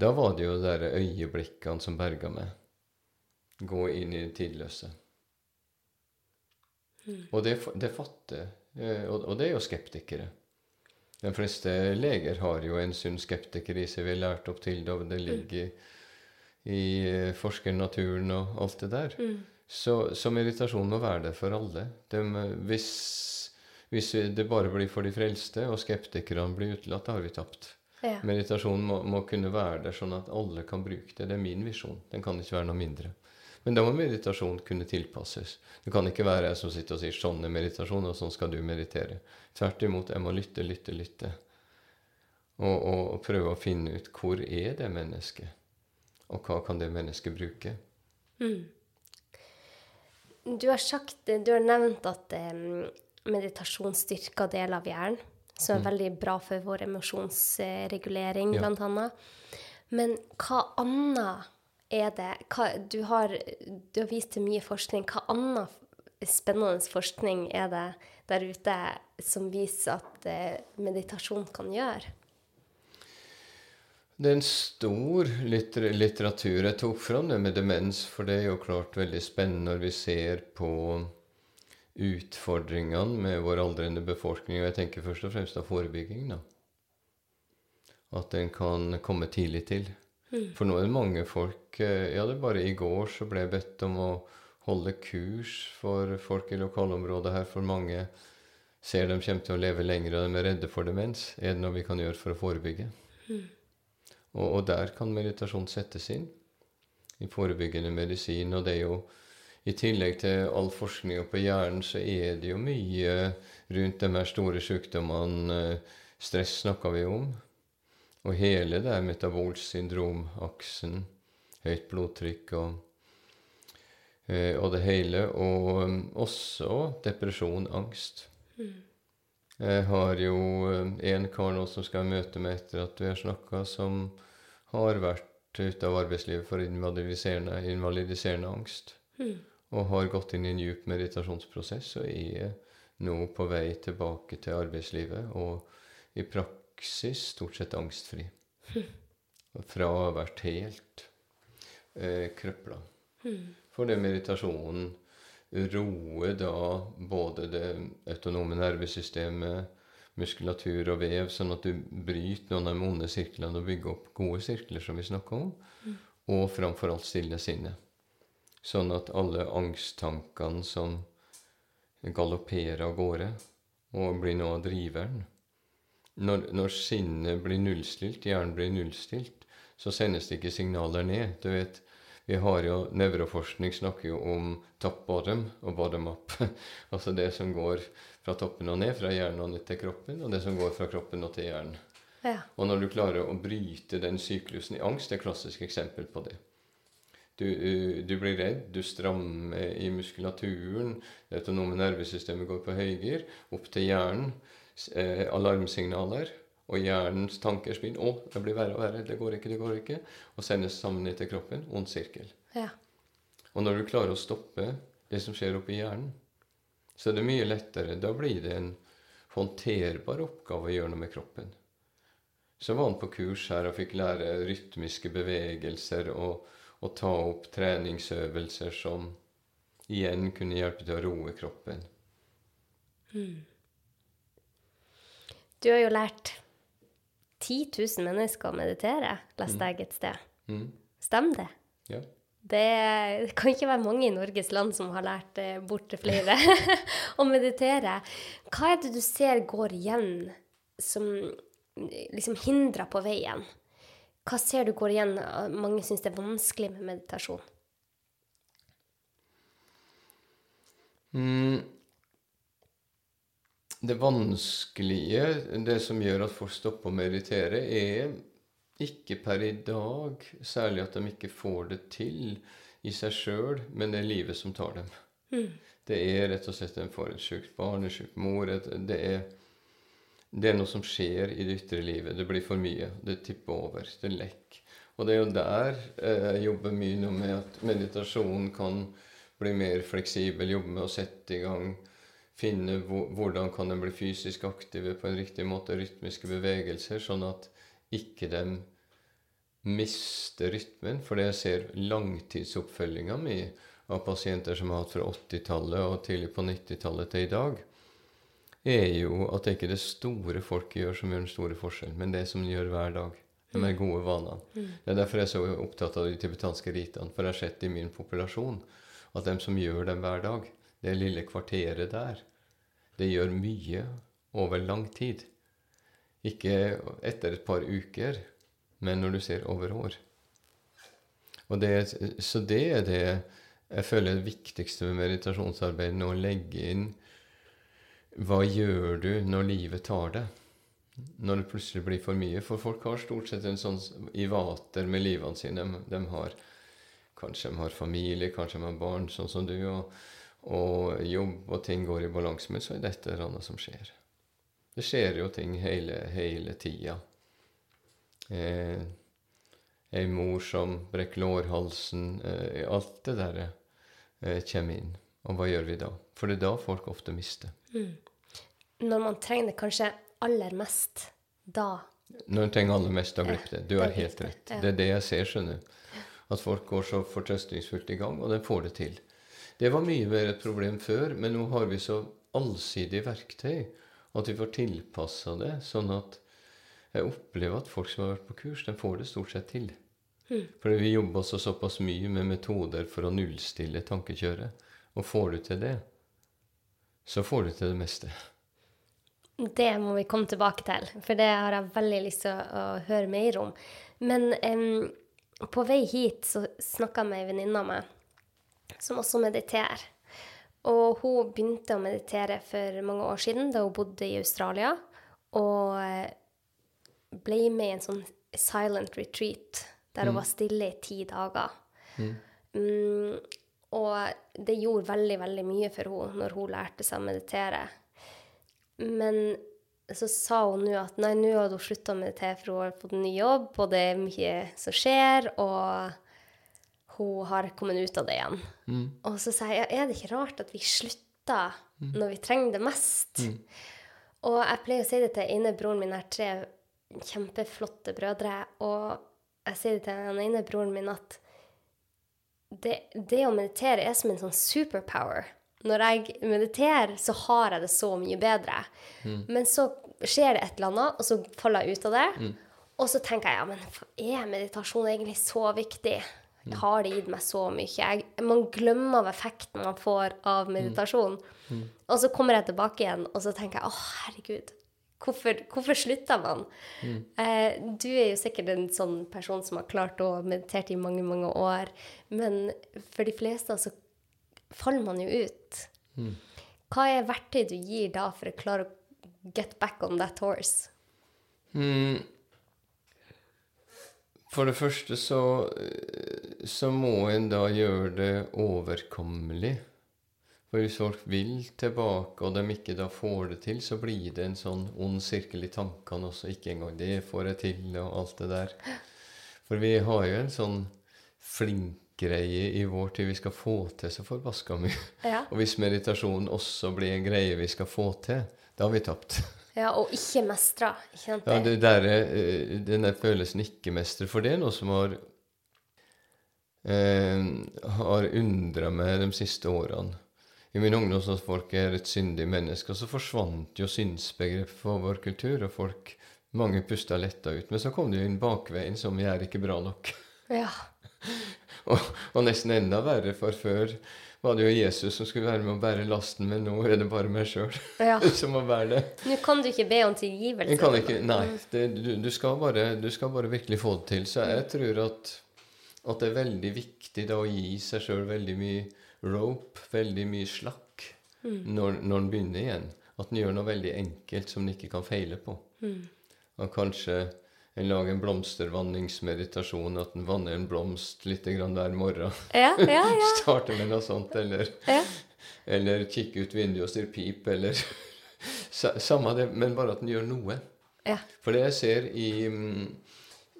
Da var det jo de øyeblikkene som berga meg. Gå inn i det tidløse. Mm. Og det, det fatter eh, og, og det er jo skeptikere. De fleste leger har jo en sunn skeptiker i seg. Vi har lært opp til det, og det ligger mm i eh, forskernaturen og alt det der. Mm. Så, så, meditasjon må være det for alle. De, hvis, hvis, det bare blir for de frelste, og skeptikerne blir utelatt, da har vi tapt. Ja. Meditasjon må, må, kunne være der sånn at alle kan bruke det. Det er min visjon. Den kan ikke være noe mindre. Men da må meditasjon kunne tilpasses. Det kan ikke være jeg som sitter og sier 'sånn er meditasjon', og 'sånn skal du meditere'. Tvert imot, jeg må lytte, lytte, lytte. Og, og, og prøve å finne ut hvor er det mennesket og hva kan det mennesket bruke? Mm. Du har sagt, du har nevnt at um, meditasjon styrker deler av hjernen, som er mm. veldig bra for vår emosjonsregulering, ja. blant annet. Men hva annet er det hva, du, har, du, har, vist til mye forskning. Hva annet spennende forskning er det der ute som viser at uh, meditasjon kan gjøre? Det er en stor litter litteratur. Jeg tok fram det med demens, for det er jo klart veldig spennende når vi ser på utfordringene med vår aldrende befolkning. Og jeg tenker først og fremst av forebygging. da. At den kan komme tidlig til. Mm. For nå er det mange folk eh, Ja, det er bare i går så ble jeg bedt om å holde kurs for folk i lokalområdet her, for mange ser de kommer til å leve lenger, og de er redde for demens. Er det noe vi kan gjøre for å forebygge? Mm. Og, og, der kan meditasjon settes inn i forebyggende medisin. Og det er jo i tillegg til all forskninga på hjernen, så er det jo mye rundt de her store sykdommene. Stress snakker vi om. Og hele det metabolsyndromaksen, høyt blodtrykk og, eh, og det hele. Og um, også depresjon, angst. Mm. Jeg har jo um, en kar nå som skal møte meg etter at vi har snakka, som har vært ute av arbeidslivet for invalidiserende, invalidiserende angst. Mm. Og har gått inn i en djup meditasjonsprosess og er nå på vei tilbake til arbeidslivet. Og i praksis stort sett angstfri. Mm. Fra å ha vært helt eh, krøpla. Mm. For det meditasjonen roer da både det autonome nervesystemet, muskulatur og vev, sånn at du bryter noen av de onde sirklene og bygger opp gode sirkler, som vi snakka om. Mm. Og framfor alt stille sinnet. Sånn at alle angsttankene som galopperer av gårde og blir av driveren når, når, sinnet blir nullstilt, hjernen blir nullstilt, så sendes det ikke signaler ned. Du vet, vi har jo Nevroforskning snakker jo om top bottom og bottom up. altså det som går fra toppen og ned, fra hjernen og ned til kroppen, og det som går fra kroppen og til hjernen. Ja. Og når du klarer å bryte den syklusen i angst, det er et klassisk eksempel på det. Du, du, blir redd, du strammer i muskulaturen, det autonome nervesystemet går på høygir, opp til hjernen. Eh, alarmsignaler. Og hjernens tanker spinner. 'Å, det blir verre og verre. Det går ikke, det går ikke.' Og sendes sammen ned til kroppen. Ond sirkel. Ja. Og når du klarer å stoppe det som skjer oppi hjernen, så er det mye lettere. Da blir det en håndterbar oppgave å gjøre noe med kroppen. Så var han på kurs her og fikk lære rytmiske bevegelser og, og ta opp treningsøvelser som igjen kunne hjelpe til å roe kroppen. Mm. Du har jo lært 10 000 mennesker å meditere, leste mm. jeg et sted. Mm. Stemmer det? Ja. Det kan ikke være mange i Norges land som har lært eh, bort flere å meditere. Hva er det du ser går igjen som liksom hindrer på veien? Hva ser du går igjen? Mange syns det er vanskelig med meditasjon. Mm. Det vanskelige, det som gjør at folk stopper å meditere, er ikke per i dag særlig at de ikke får det til i seg sjøl, men det er livet som tar dem. Mm. Det er rett og slett en får et sjukt barn, en sjuk mor det er, det er, noe som skjer i det ytre livet. Det blir for mye. Det tipper over. Det lekker. Og det er jo der eh, jeg jobber mye nå med at meditasjonen kan bli mer fleksibel, jobbe med å sette i gang, finne hvordan kan de bli fysisk aktive på en riktig måte, rytmiske bevegelser, sånn at ikke de mister rytmen. For det jeg ser langtidsoppfølginga mi av pasienter som har hatt fra 80-tallet og tidlig på 90-tallet til i dag, er jo at det ikke er det store folket gjør som gjør den store forskjellen, men det som gjør hver dag. De er gode vanene. Det er derfor jeg er så opptatt av de tibetanske ritene. For jeg har sett i min populasjon at de som gjør dem hver dag, det lille kvarteret der, det gjør mye over lang tid. Ikke etter et par uker, men når du ser over år. Det, så det er det jeg føler er det viktigste med meditasjonsarbeidet nå. Å legge inn hva gjør du når livet tar det? Når det plutselig blir for mye. For folk har stort sett en sånn i vater med livene sine. De, de har Kanskje de har familie, kanskje de har barn, sånn som du, og, og jobb, og ting går i balanse. Men så er dette annet som skjer. Det skjer jo ting hele, hele tida. Eh, ei mor som brekker lårhalsen eh, Alt det der eh, kommer inn. Og hva gjør vi da? For det er da folk ofte mister. Mm. Når man trenger det kanskje aller mest, da Når en trenger aller mest, da glipper det. Du har helt rett. Det er det jeg ser, skjønner du. At folk går så fortrøstningsfullt i gang, og de får det til. Det var mye mer et problem før, men nå har vi så allsidige verktøy at vi får tilpassa det, sånn at jeg opplever at folk som har vært på kurs, de får det stort sett til. Mm. Fordi vi jobber så såpass mye med metoder for å nullstille tankekjøret. Og får du til det, så får du til det meste. Det må vi komme tilbake til, for det har jeg veldig lyst til å, å høre mer om. Men um, på vei hit så snakka jeg med ei venninne av meg som også mediterer. Og hun begynte å meditere for mange år siden, da hun bodde i Australia. Og eh, ble med i en sånn silent retreat der hun mm. var stille i ti dager. Mm. Mm, og det gjorde veldig, veldig mye for henne når hun lærte seg å meditere. Men så sa hun nå at nei, nå hadde hun slutta å meditere, for hun har fått en ny jobb, og det er mye som skjer, og hun har kommet ut av det igjen. Mm. Og så sier jeg er det ikke rart at vi slutter mm. når vi trenger det mest? Mm. Og jeg pleier å si det til ene broren min, har tre kjempeflotte brødre, og jeg sier det til den ene broren min at det, det å meditere er som en sånn superpower når jeg mediterer, så har jeg det så mye bedre. Mm. Men så skjer det et eller annet, og så faller jeg ut av det. Mm. Og så tenker jeg ja, men er meditasjon egentlig så viktig? Mm. Har det gitt meg så mye? Jeg, man glemmer av effekten man får av mm. meditasjon. Mm. Og så kommer jeg tilbake igjen, og så tenker jeg å, herregud. Hvorfor, hvorfor slutter man? Mm. Eh, du er jo sikkert en sånn person som har klart å meditere i mange, mange år. Men for de fleste så faller man jo ut. Mm. Hva er verktøy du gir da for å klare å get back on that horse? Mm. For det første så, så må en da gjøre det overkommelig. For hvis folk vil tilbake, og de ikke da får det til, så blir det en sånn ond sirkel i tankene også. Ikke engang det får jeg til, og alt det der. For vi har jo en sånn flink greie i vår tid vi skal få til så forbaska mye. Ja. Og hvis meditasjon også blir en greie vi skal få til, da har vi tapt. Ja, og ikke mestre. Ikke sant? ja, det der, eh, den der følelsen ikke-mestre. For det er noe som har eh, har undra meg de siste årene. I min ungdom sa folk er et syndig menneske, og så forsvant jo synsbegrepet for vår kultur, og folk, mange pusta letta ut. Men så kom det jo inn bakveien som vi er ikke bra nok. Ja. og, og, nesten enda verre, for før var det jo Jesus som skulle være med å bære lasten, men nå er det bare meg sjøl ja. som må bære det. Nå kan du ikke be om tilgivelse. Kan ikke, nei. Det, du, du, skal bare, du, skal bare, virkelig få det til. Så jeg tror at, at det er veldig viktig da å gi seg sjøl veldig mye rope, veldig mye slakk, mm. når, når en begynner igjen. At en gjør noe veldig enkelt som en ikke kan feile på. Mm. Og kanskje en lager en blomstervanningsmeditasjon, at en vanner en blomst litt grann hver morgen. Ja, ja, ja. Starter med noe sånt, eller, eller kikke ut vinduet og stirre pip, eller Samme det, men bare at en gjør noe. Ja. For det jeg ser i,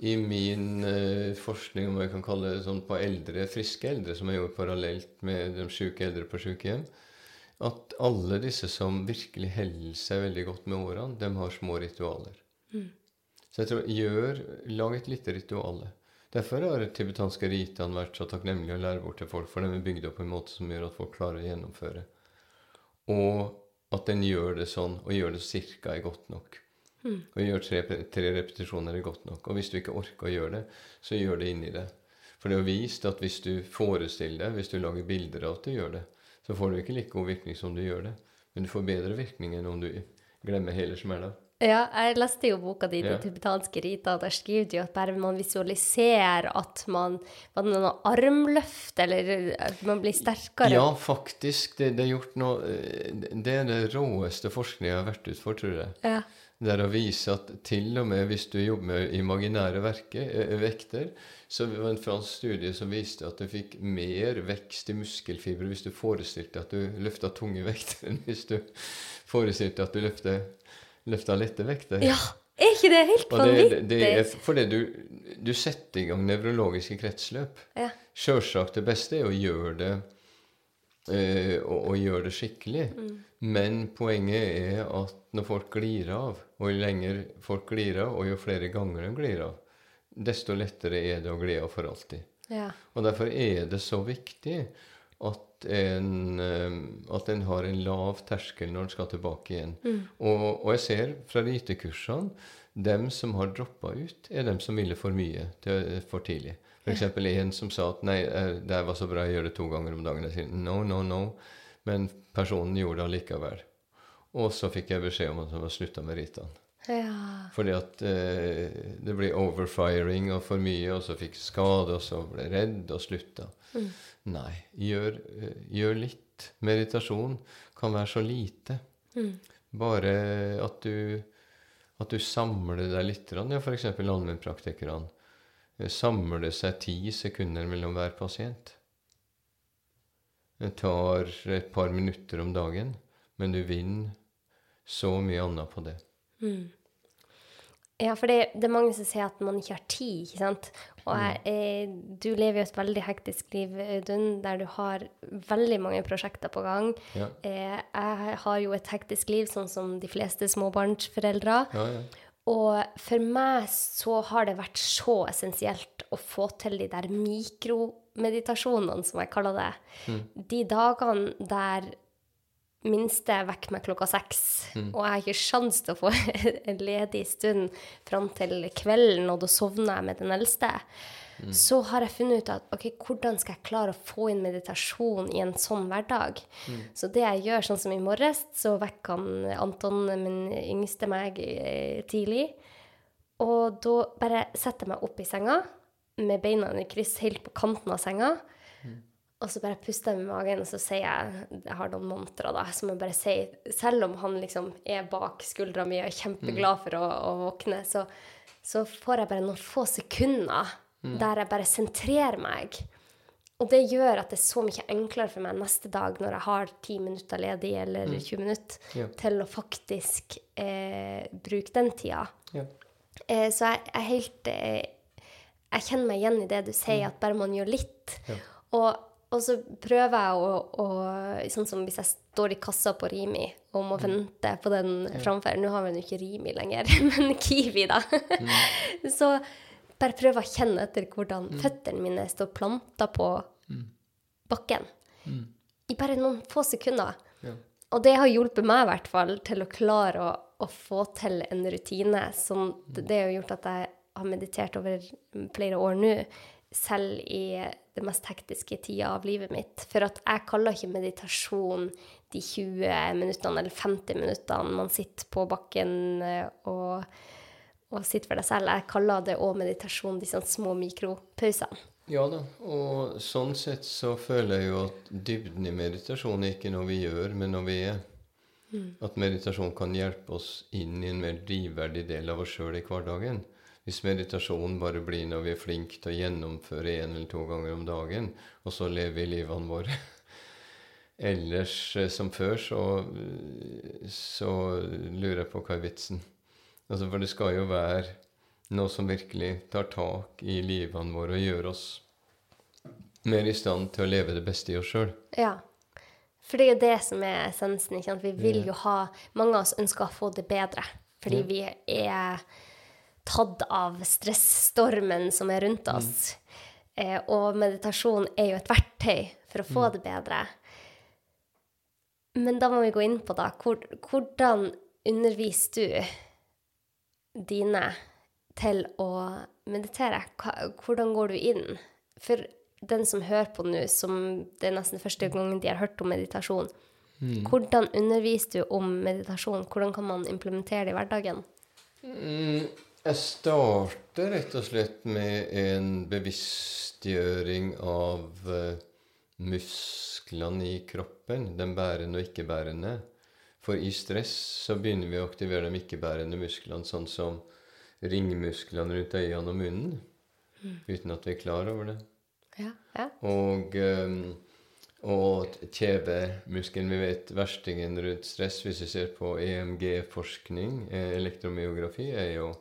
i min uh, forskning, om jeg kan kalle det sånn, på eldre, friske eldre, som jeg gjorde parallelt med de syke eldre på sykehjem, at alle disse som virkelig holder seg veldig godt med årene, de har små ritualer. Så jeg tror, gjør, lag et lite ritual. Derfor har tibetanske ritaen vært så takknemlige å lære bort til folk, for de er bygd opp på en måte som gjør at folk klarer å gjennomføre. Og at den gjør det sånn, og gjør det cirka er godt nok. Og gjør tre, tre repetisjoner er godt nok. Og hvis du ikke orker å gjøre det, så gjør det inni det. For det er vist at hvis du forestiller deg, hvis du lager bilder av at du gjør det, så får du ikke like god virkning som du gjør det. Men du får bedre virkning enn om du glemmer hele smella. Ja, jeg leste jo boka di, 'Det Ja. tibetanske rita'. der skriver du at bare man visualiserer at man det noe armløft, eller at man blir sterkere? Ja, faktisk. Det, det er gjort noe eh, Det er det råeste forskningen jeg har vært ut for, tror jeg. Ja. Det er å vise at til og med hvis du jobber med imaginære verke, eh, vekter Så det var en fransk studie som viste at du fikk mer vekst i muskelfibre hvis du forestilte at du løfta tunge vekter, enn hvis du forestilte at du løfta, løfta lette vekter. ja. Er ikke det helt vanvittig? det, det er fordi du, du setter i gang nevrologiske kretsløp. Ja. Sjølsagt det beste er å gjøre det eh, og, og gjøre det skikkelig. Men poenget er at når folk glir av, og jo lenger folk glir av, og jo flere ganger de glir av, desto lettere er det å gli av for alltid. ja. Og derfor er det så viktig at en, eh, at en har en lav terskel når en skal tilbake igjen. Og, og jeg ser fra ritekursene dem som har droppa ut, er dem som ville for mye til, for tidlig. F.eks. en som sa at 'nei, eh, det var så bra, jeg gjør det to ganger om dagen'. Jeg sier 'no, no, no'. Men personen gjorde det allikevel. Og så fikk jeg beskjed om at han var slutta med ritene. ja. Fordi at eh, det ble overfiring og for mye, og så fikk skade, og så ble redd og slutta. Nei, gjør, eh, gjør litt. Meditasjon kan være så lite. Bare at du, at du samler deg litt. Ja, F.eks. allmennpraktikerne. Eh, Samler seg ti sekunder mellom hver pasient. Det tar et par minutter om dagen, men du vinner så mye annet på det. Ja, for det, det er mange som sier at man ikke har tid, ikke sant? Og jeg, eh, du lever jo et veldig hektisk liv, Audun, der du har veldig mange prosjekter på gang. Ja. Eh, jeg har jo et hektisk liv, sånn som de fleste småbarnsforeldre. Ja, ja. Og for meg så har det vært så essensielt å få til de der mikromeditasjonene, som jeg kaller det. De dagene der minste vekker meg klokka seks, og jeg har ikke sjans til å få en ledig stund fram til kvelden, og da sovner jeg med den eldste, så har jeg funnet ut at ok, hvordan skal jeg klare å få inn meditasjon i en sånn hverdag? Så det jeg gjør, sånn som i morges, så vekker han Anton, min yngste, meg eh, tidlig. Og da bare setter jeg meg opp i senga med beina i kryss helt på kanten av senga. Og så bare puster jeg med magen, og så sier jeg Jeg har noen mantra da, som jeg bare sier Selv om han liksom er bak skuldra mi og er kjempeglad for å, å våkne, så, så får jeg bare noen få sekunder der jeg bare sentrerer meg. Og det gjør at det er så mye enklere for meg neste dag når jeg har ti minutter ledig, eller 20 minutter, Ja. til å faktisk eh, bruke den tida. Ja. Eh, så jeg er helt eh, Jeg kjenner meg igjen i det du sier, at bare man gjør litt. Ja. Og, og så prøver jeg å, å Sånn som hvis jeg står i kassa på Rimi og må vente på den framfor Nå har vi jo ikke Rimi lenger, men Kiwi, da. så bare prøver å kjenne etter hvordan føttene mine står planta på bakken. I bare noen få sekunder. Ja. Og det har hjulpet meg i hvert fall til å klare å, å få til en rutine. Som det det har gjort at jeg har meditert over flere år nå, selv i det mest hektiske tida av livet mitt. For at jeg kaller ikke meditasjon de 20 minuttene eller 50 minuttene man sitter på bakken eh, og, og sitter for deg selv. Jeg kaller det òg meditasjon, de sånne små mikropausene. Ja da, og sånn sett så føler jeg jo at dybden i meditasjon er ikke noe vi gjør, men noe vi er. At meditasjon kan hjelpe oss inn i en mer drivverdig del av oss sjøl i hverdagen. Hvis meditasjonen bare blir når vi er flinke til å gjennomføre én eller to ganger om dagen, og så lever vi livene våre ellers eh, som før, så, så lurer jeg på hva er vitsen. Altså, for det skal jo være Noe som virkelig tar tak i livene våre og gjør oss mer i stand til å leve det beste i oss sjøl. Ja. For det er jo det som er essensen. ikke sant? Vi vil jo ha Mange av oss ønsker å få det bedre. Fordi vi er tatt av stressstormen som er rundt oss. Eh, og meditasjon er jo et verktøy for å få det bedre. Men da må vi gå inn på da, hvor, hvordan underviser du dine til å meditere? Hvordan går du inn? For den som hører på nå, som det er nesten første gangen de har hørt om meditasjon, hvordan underviser du om meditasjon? Hvordan kan man implementere det i hverdagen? Mm, jeg starter rett og slett med en bevisstgjøring av eh, musklene i kroppen, den bærende og ikke-bærende. For i stress så begynner vi å aktivere de ikke-bærende musklene, sånn som ringmusklene rundt øynene og munnen, uten at vi er klar over det. Ja. ja. Og, um, og kjevemuskelen. Vi vet verstingen rundt stress, hvis vi ser på EMG-forskning, eh, elektromyografi, er jo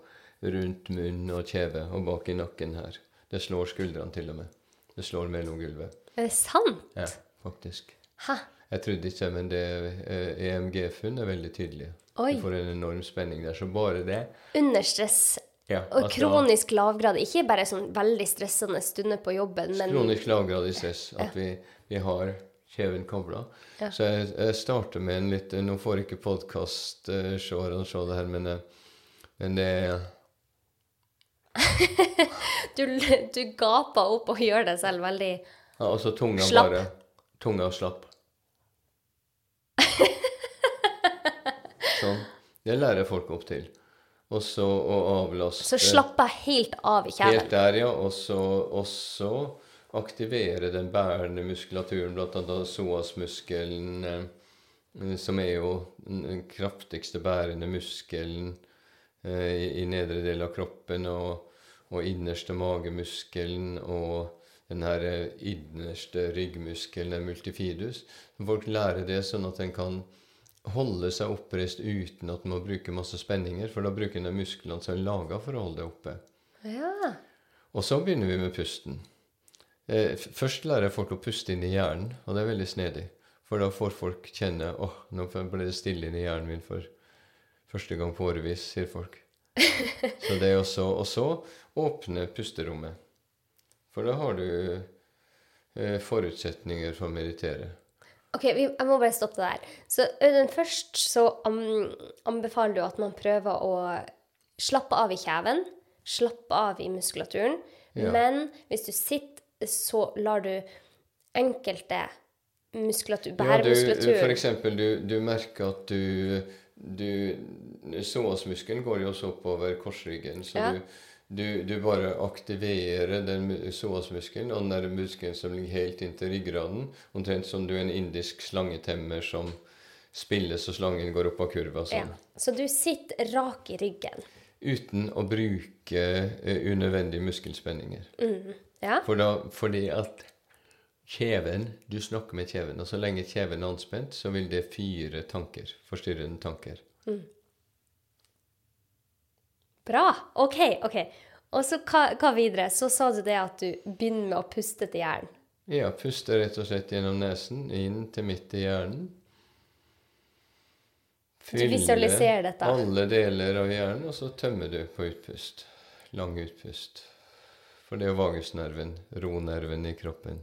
rundt munn og kjeve og bak i nakken her. Det slår skuldrene til og med. Det slår mellom gulvet. Er det sant? Ja, faktisk. Hæ? Jeg trodde ikke, men det eh, EMG-funn er veldig tydelige. Oi. Du får en enorm spenning der. Så bare det Under stress. ja, Og kronisk da- lavgrad. Ikke bare sånn veldig stressende stunder på jobben, men Kronisk lavgradig stress. At vi, vi har kjeven kobla. Ja. Så jeg, jeg starter med en litt Nå får jeg ikke podkast-seerne se det her, men, eh, men det er du, du gaper opp og gjør deg selv veldig ja, Altså tunga Slapp. bare Tunga slapp. sånn. Det lærer folk opp til. Og så å avlaste Så slappe helt av i Helt der, ja. Og så, og så aktivere den bærende muskulaturen, blant annet psoasmuskelen, eh, som er jo den kraftigste bærende muskelen i, i nedre del av kroppen, og, og innerste magemuskelen, og den her eh, innerste ryggmuskelen, den multifidus. Folk lærer det sånn at en kan holde seg oppreist uten at en må bruke masse spenninger, for da bruker en de musklene som er laga for å holde det oppe. Ja. Og så begynner vi med pusten. Eh, først lærer folk å puste inn i hjernen, og det er veldig snedig. For da får folk kjenne åh, nå ble det stille inn i hjernen min for første gang på årevis, sier folk. Så det er også, og så åpne pusterommet. For da har du eh, forutsetninger for å meditere. Ok, vi, jeg må bare stoppe det der. Så Audun, først så anbefaler du at man prøver å slappe av i kjeven, slappe av i muskulaturen, Ja. men hvis du sitter, så lar du enkelte muskulatur, Ja, du, bæremuskulatur for eksempel, du, du merker at du, du Psoasmuskelen går jo også oppover korsryggen, så Ja. du, du, du bare aktiverer den mu- psoasmuskelen, og den muskelen som ligger helt inntil ryggraden, omtrent som du er en indisk slangetemmer som spiller så slangen går opp av kurva ja. sånn. Så du sitter rak i ryggen. Uten å bruke uh, unødvendige muskelspenninger. Ja? For da, fordi at kjeven Du snakker med kjeven, og så lenge kjeven er anspent, så vil det fyre tanker. Forstyrrende tanker. Bra. OK. ok. Og så hva, hva videre? Så sa du det at du begynner med å puste til hjernen. Ja, puste rett og slett gjennom nesen, inn til midt i hjernen. dette. alle deler av hjernen, og så tømmer du på utpust. Lang utpust. For det er vagusnerven, ronerven i kroppen.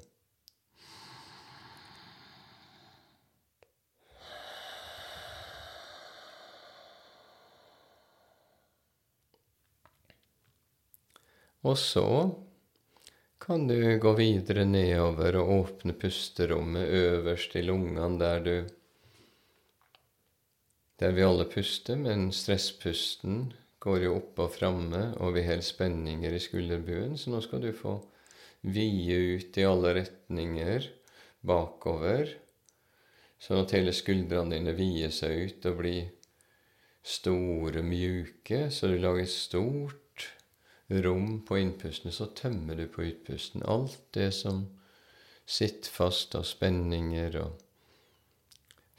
Og så kan du gå videre nedover og åpne pusterommet øverst i lungene, der du Der vi alle puster, men stresspusten går jo opp og framme, og vi har spenninger i skulderbuen, så nå skal du få vide ut i alle retninger bakover, sånn at hele skuldrene dine vider seg ut og blir store, mjuke, så du lager et stort rom på innpusten, så tømmer du på utpusten. Alt det som sitter fast av spenninger og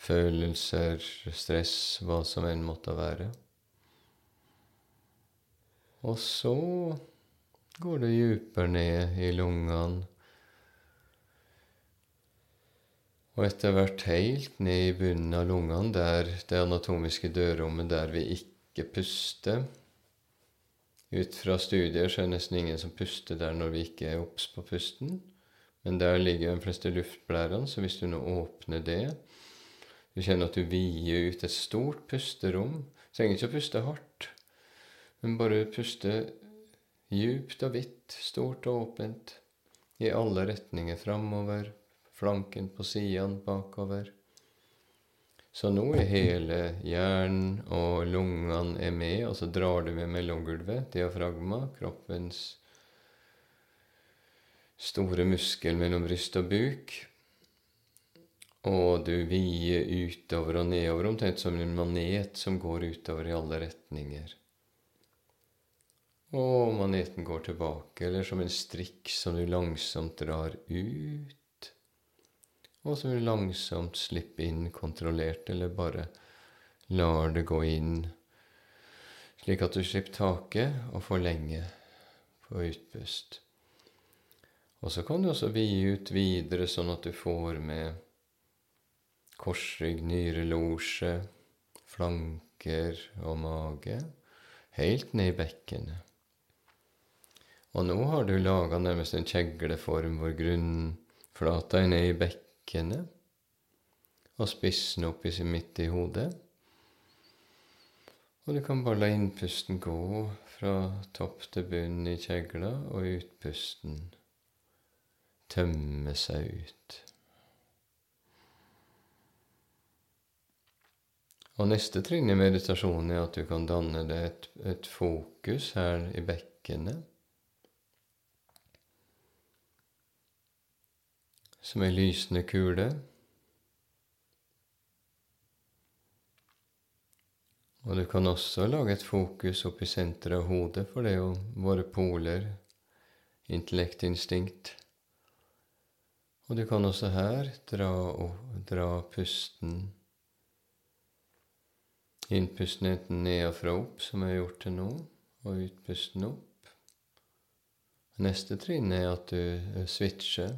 følelser, stress, hva som enn måtte være. Og så går du dypere ned i lungene. Og etter hvert helt ned i bunnen av lungene, der det anatomiske dørrommet der vi ikke puster. Ut fra studier så er det nesten ingen som puster der når vi ikke er obs på pusten. Men der ligger de fleste luftblærene, så hvis du nå åpner det Du kjenner at du vider ut et stort pusterom. Du trenger ikke å puste hardt, men bare puste djupt og vidt, stort og åpent, i alle retninger framover, flanken på sidene, bakover. Så nå er hele hjernen og lungene er med, og så drar du med mellomgulvet, diafragma, kroppens store muskel mellom bryst og buk. Og du vier utover og nedover, omtrent som en manet som går utover i alle retninger. Og maneten går tilbake, eller som en strikk som du langsomt drar ut, og som du langsomt slippe inn kontrollert, eller bare lar det gå inn, slik at du slipper taket og forlenger på utpust. Og så kan du også vide ut videre, sånn at du får med korsrygg, nyrelosje, flanker og mage, helt ned i bekkenet. Og nå har du laga nærmest en kjegleform hvor grunnflata er ned i bekkenet, og spissen opp i midt i hodet. Og du kan bare la innpusten gå fra topp til bunn i kjegla, og utpusten tømme seg ut. Og neste trinn i meditasjonen er at du kan danne deg et, et fokus her i bekkenet. Som ei lysende kule. Og du kan også lage et fokus opp i senteret av hodet, for det er jo våre poler, intellekt, instinkt. Og du kan også her dra, dra pusten Innpusten enten nedenfra og opp, som jeg har gjort til nå, og utpusten opp. Neste trinn er at du eh, switcher.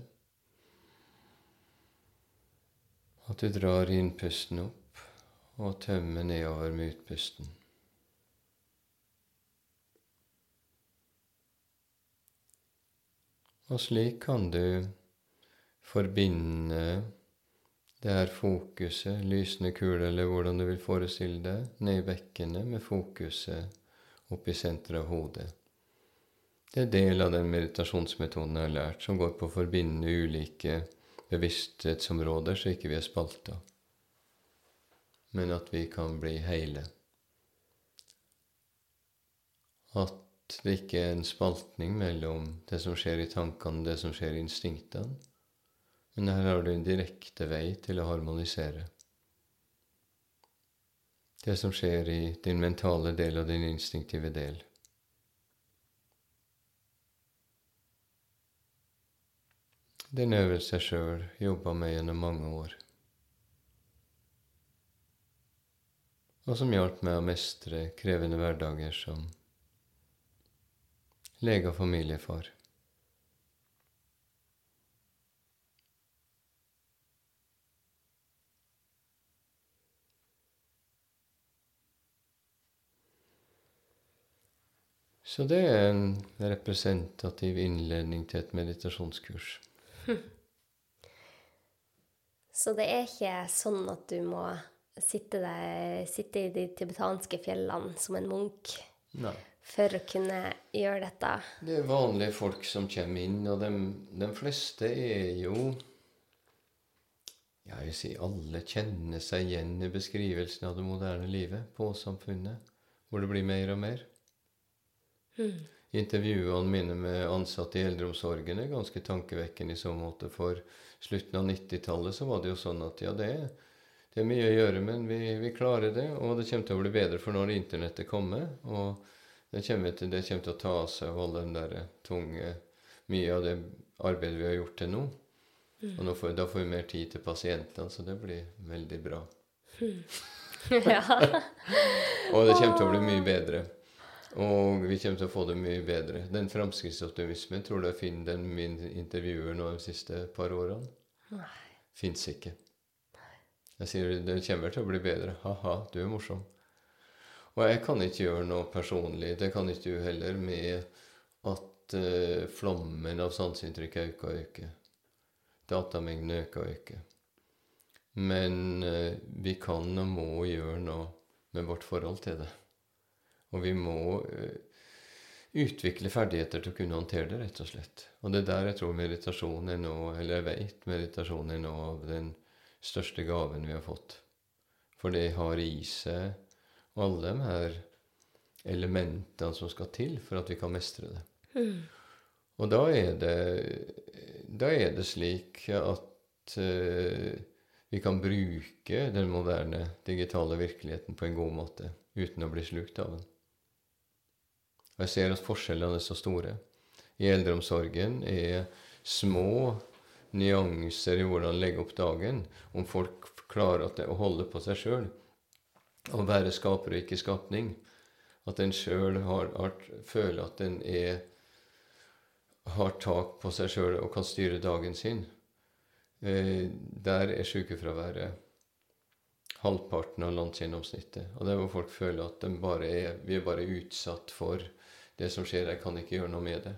At du drar innpusten opp og tømmer nedover med utpusten. Og slik kan du forbinde det her fokuset, lysende kule, eller hvordan du vil forestille det, ned i bekkenet med fokuset opp i senteret av hodet. Det er del av den meditasjonsmetoden jeg har lært, som går på å forbinde ulike bevissthetsområder, så ikke vi er spalta, men at vi kan bli hele. At det ikke er en spaltning mellom det som skjer i tankene, og det som skjer i instinktene men her har du en direkte vei til å harmonisere. Det som skjer i din mentale del og din instinktive del. Det er en øvelse jeg sjøl jobba med gjennom mange år, og som hjalp meg å mestre krevende hverdager som lege og familiefar. Så det er en representativ innledning til et meditasjonskurs. Så det er ikke sånn at du må sitte, der, sitte i de tibetanske fjellene som en munk Nei. for å kunne gjøre dette? Det er vanlige folk som kommer inn, og de, fleste er jo ja, jeg si alle kjenner seg igjen i beskrivelsen av det moderne livet på samfunnet, hvor det blir mer og mer. Mm. Intervjuene mine med ansatte i eldreomsorgen er ganske tankevekkende i så måte. For slutten av 90-tallet så var det jo sånn at ja, det det er mye å gjøre, men vi, vi, klarer det. Og det kommer til å bli bedre for når internettet kommer. Og det kommer, til, det kommer til å ta seg og all den der tunge Mye av det arbeidet vi har gjort til nå. Mm. Og får, da får vi mer tid til pasientene, så det blir veldig bra. Mm. ja. og det kommer til å bli mye bedre. Og vi kommer til å få det mye bedre. Den framskrittsoptimismen tror du jeg finner den min intervjuer nå de siste par årene? Nei. Fins ikke. Jeg sier det kommer til å bli bedre. Ha-ha, du er morsom. Og jeg kan ikke gjøre noe personlig, det kan ikke du heller, med at uh, flommen av sanseinntrykk øker og øker. Datamengden øker og øker. Men uh, vi kan og må gjøre noe med vårt forhold til det. Og vi må uh, utvikle ferdigheter til å kunne håndtere det, rett og slett. Og det er der jeg tror meditasjon er nå, eller jeg vet meditasjon er nå av den største gaven vi har fått. For det har i seg alle de her elementene som skal til for at vi kan mestre det. Mm. Og da er det, da er det slik at uh, vi kan bruke den moderne digitale virkeligheten på en god måte uten å bli slukt av den. Og jeg ser at forskjellene er så store. I eldreomsorgen er små nyanser i hvordan legge opp dagen, om folk klarer å holde på seg sjøl å være skaper og ikke skapning. At en sjøl føler at en er, har tak på seg sjøl og kan styre dagen sin. Eh, der er sykefraværet halvparten av landsgjennomsnittet. Og det er hvor folk føler at bare er, vi er bare utsatt for det som skjer, jeg kan ikke gjøre noe med det,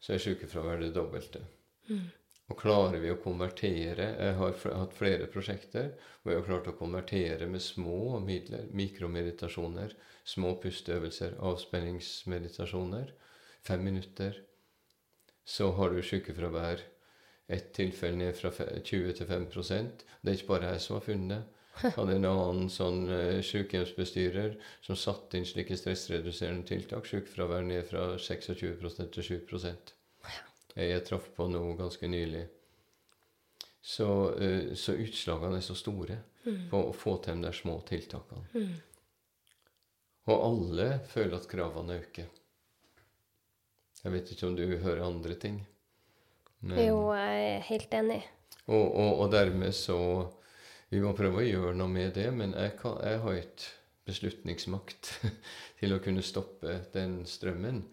så er sykefraværet det dobbelte. Mm. Og klarer vi å konvertere Jeg har hatt flere prosjekter hvor jeg har klart å konvertere med små midler, mikromeditasjoner, små pusteøvelser, avspenningsmeditasjoner, fem minutter. Så har du sykefravær ett tilfelle ned fra 20 til 5 Det er ikke bare jeg som har funnet det. Hadde en annen sånn uh, sykehjemsbestyrer som satte inn slike stressreduserende tiltak. Sykefravær ned fra 26 til 7% jeg traff på noe ganske nylig. Så, uh, så utslagene er så store mm. på å få til de små tiltakene. Mm. Og alle føler at kravene øker. Jeg vet ikke om du hører andre ting? Men, jo, jeg er helt enig. Og, og, og, dermed så Vi må prøve å gjøre noe med det, men jeg, kan, jeg har ikke beslutningsmakt til å kunne stoppe den strømmen.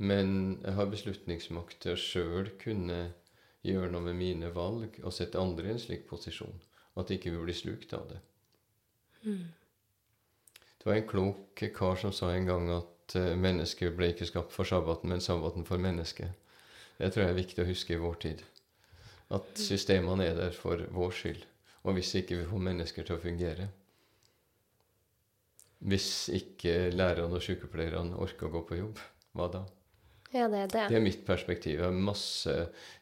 Men jeg har beslutningsmakt til å sjøl kunne gjøre noe med mine valg og sette andre i en slik posisjon. At ikke vil bli slukt av det. Mm. Det var en klok kar som sa en gang at uh, mennesket ble ikke skapt for sabbaten, men sabbaten for mennesket. Det tror jeg er viktig å huske i vår tid. At mm. systemene er der for vår skyld. Og hvis ikke vi får mennesker til å fungere Hvis ikke lærerne og sykepleierne orker å gå på jobb, hva da? Ja, det er det. Det er mitt perspektiv. Jeg masse,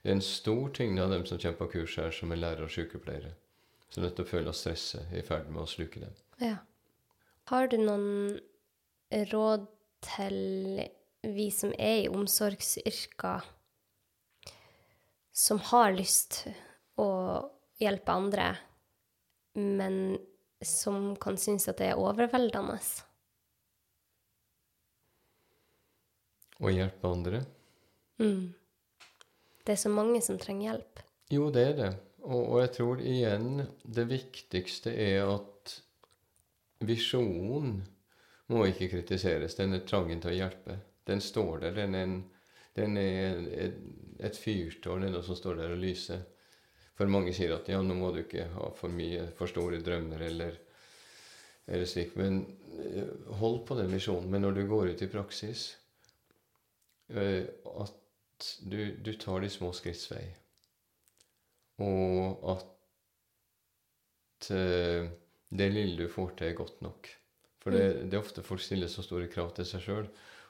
det er en stor tyngde av dem som kommer på kurs her, som er lærere og sykepleiere. Som nettopp føler stresset i ferd med å sluke dem. Ja. Har du noen råd til vi som er i omsorgsyrker, som har lyst å hjelpe andre, men som kan synes at det er overveldende? Å hjelpe andre. Mm. Det er så mange som trenger hjelp. Jo, det er det. Og, og, jeg tror igjen det viktigste er at visjonen må ikke kritiseres. Den er trangen til å hjelpe. Den står der. Den er, en, den er et, et fyrtårn, som står der og lyser. For mange sier at ja, nå må du ikke ha for mye, for store drømmer eller, eller slik. Men eh, hold på den visjonen. Men når du går ut i praksis, Eh, at du, du, tar de små skritts vei. Og at uh, det lille du får til, er godt nok. For det, mm. det, er ofte folk stiller så store krav til seg sjøl,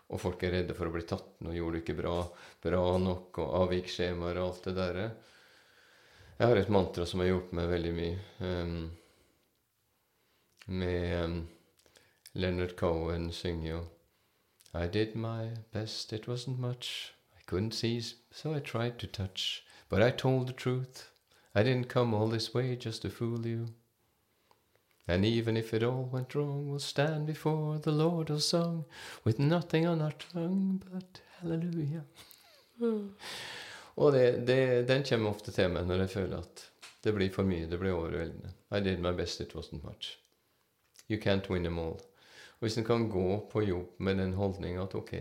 og folk er redde for å bli tatt. 'Nå gjorde du ikke bra, bra nok', og avviksskjemaer og alt det der. Jeg har et mantra som har hjulpet meg veldig mye. Um, med um, Leonard Cohen synger jo I did my best, it wasn't much. I couldn't see, so I tried to touch. But I told the truth. I didn't come all this way just to fool you. And even if it all went wrong, we'll stand before the Lord of song with nothing on our tongue but hallelujah. Og det, det, den kommer ofte til meg når jeg føler at det blir for mye, det blir overveldende. I did my best, it wasn't much. You can't win them all. Og hvis en kan gå på jobb med den holdninga at ok,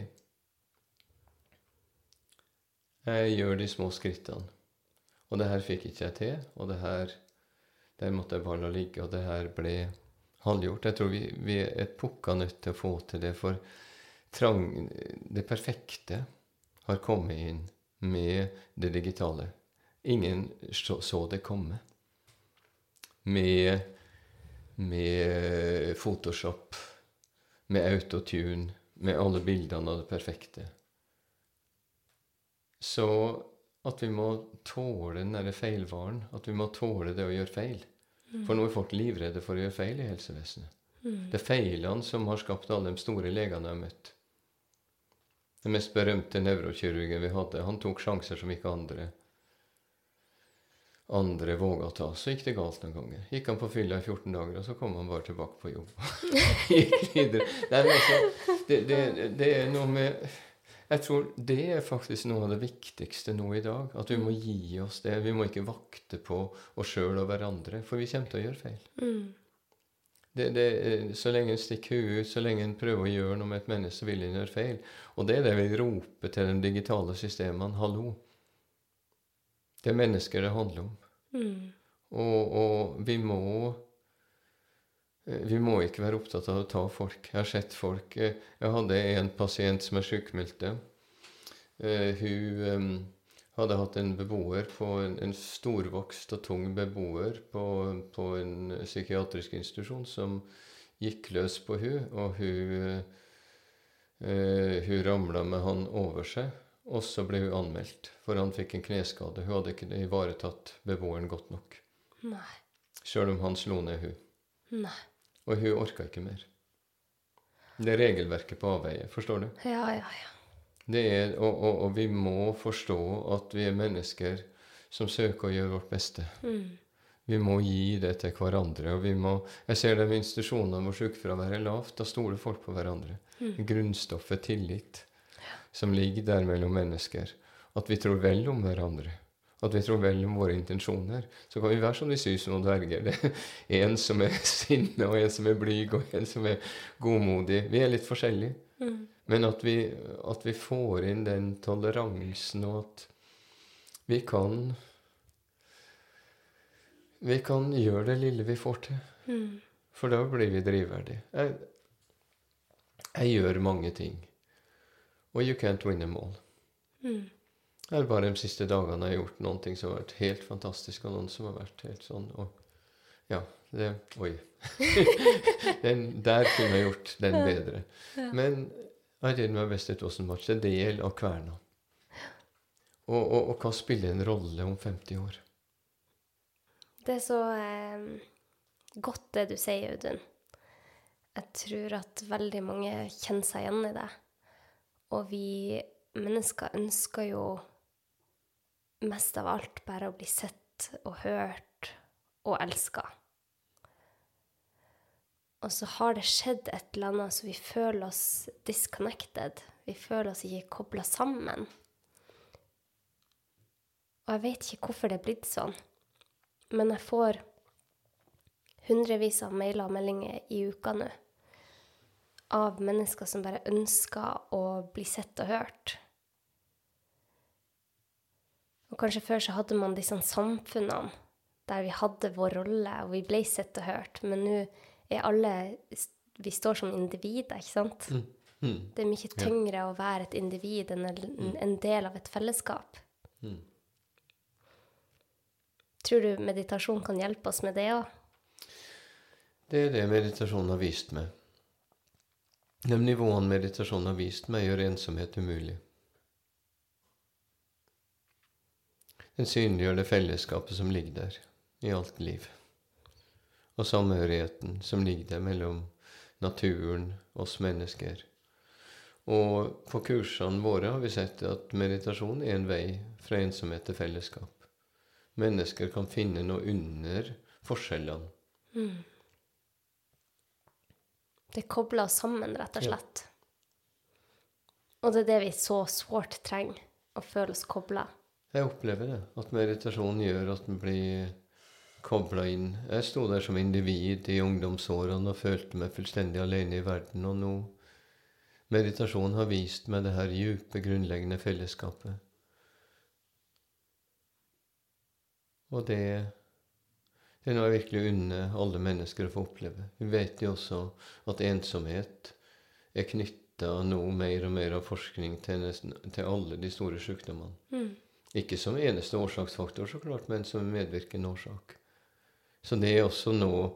jeg gjør de små skrittene, og det her fikk ikke jeg til, og det her der måtte jeg bare la ligge, og det her ble halvgjort. Jeg tror vi, vi er pukka nødt til å få til det, for trang, det perfekte har kommet inn med det digitale. Ingen så, det komme. Med, med Photoshop, med autotune, med alle bildene av det perfekte. Så at vi må tåle den derre feilvaren. At vi må tåle det å gjøre feil. Mm. For nå er folk livredde for å gjøre feil i helsevesenet. Mm. Det er feilene som har skapt alle de store legene jeg har møtt. Den mest berømte nevrokirurgen vi hadde, han tok sjanser som ikke andre andre våga ta. Så gikk det galt noen ganger. Gikk han på fylla i 14 dager, og så kom han bare tilbake på jobb. gikk videre. Nei, men altså, det, det, det er noe med jeg tror det er faktisk noe av det viktigste nå i dag. At vi må gi oss det. Vi må ikke vakte på oss sjøl og hverandre, for vi kommer til å gjøre feil. Mm. Det, det, så lenge en stikker huet ut, så lenge en prøver å gjøre noe med et menneske, vil en gjøre feil. Og det er det vi roper til de digitale systemene. Hallo. Det er mennesker det handler om. Mm. Og, og vi må Eh, vi må ikke være opptatt av å ta folk. Jeg har sett folk eh, Jeg hadde en pasient som er sykmeldte. Hun hadde hatt en beboer på en, en storvokst og tung beboer på, på, en psykiatrisk institusjon som gikk løs på hun, og hun, eh, hun ramla med han over seg. Og så ble hun anmeldt, for han fikk en kneskade. Hun hadde ikke ivaretatt beboeren godt nok. Nei. Sjøl om han slo ned hun. Nei. Og hun orka ikke mer. Det er regelverket på avveie. Forstår du? Ja, ja, ja. Er, og, og, og, vi må forstå at vi er mennesker som søker å gjøre vårt beste. Mm. Vi må gi det til hverandre. og vi må, Jeg ser det ved institusjonene hvor sykefraværet er lavt. Da stoler folk på hverandre. Mm. Grunnstoffet tillit som ligger der mellom mennesker. At vi tror vel om hverandre at vi tror vel om våre intensjoner. Så kan vi være som de syv dverger. Det er en som er sinne, og en som er blyg, og en som er godmodig. Vi er litt forskjellige. Mm. Men at vi, at vi, får inn den toleransen, og at vi kan Vi kan gjøre det lille vi får til. Mm. For da blir vi drivverdige. Jeg, jeg, gjør mange ting. Og you can't win them all. Mm. Det er bare de siste dagene jeg har gjort noen ting som har vært helt fantastisk, og noen som har vært helt sånn og Ja, det Oi. den, der kunne jeg gjort den bedre. Men I did my best wasn't much. Det er del av kverna. Og, og, og, hva spiller en rolle om 50 år? Det er så eh, godt det du sier, Audun. Jeg tror at veldig mange kjenner seg igjen i det. Og vi mennesker ønsker jo mest av alt bare å bli sett og hørt og elska. Og så har det skjedd et eller annet så vi føler oss disconnected. Vi føler oss ikke kobla sammen. Og jeg vet ikke hvorfor det er blitt sånn, men jeg får hundrevis av mailer og meldinger i uka nå av mennesker som bare ønsker å bli sett og hørt. Og kanskje før så hadde man disse samfunnene der vi hadde vår rolle, og vi ble sett og hørt. Men nå er alle Vi står som individer, ikke sant? Mm. Mm. Det er mye tyngre ja. å være et individ enn en, mm. en del av et fellesskap. Mm. Tror du meditasjon kan hjelpe oss med det òg? Det er det meditasjonen har vist meg. De nivåene meditasjonen har vist meg, gjør ensomhet umulig. Den synliggjør det fellesskapet som ligger der i alt liv. Og samhørigheten som ligger der mellom naturen, oss mennesker. Og på kursene våre har vi sett at meditasjon er en vei fra ensomhet til fellesskap. Mennesker kan finne noe under forskjellene. Mm. Det kobler oss sammen, rett og slett. Ja. Og det er det vi så sårt trenger, å føle oss kobla. Jeg opplever det. At meditasjon gjør at en blir kobla inn. Jeg sto der som individ i ungdomsårene og følte meg fullstendig alene i verden. Og nå meditasjonen har vist meg det her djupe, grunnleggende fellesskapet. Og det, det er noe jeg virkelig unner alle mennesker å få oppleve. Vi vet jo også at ensomhet er knytta nå mer og mer av forskning til, nesten, til alle de store sykdommene. Mm. Ikke som eneste årsaksfaktor, så klart, men som medvirkende årsak. Så det er også noe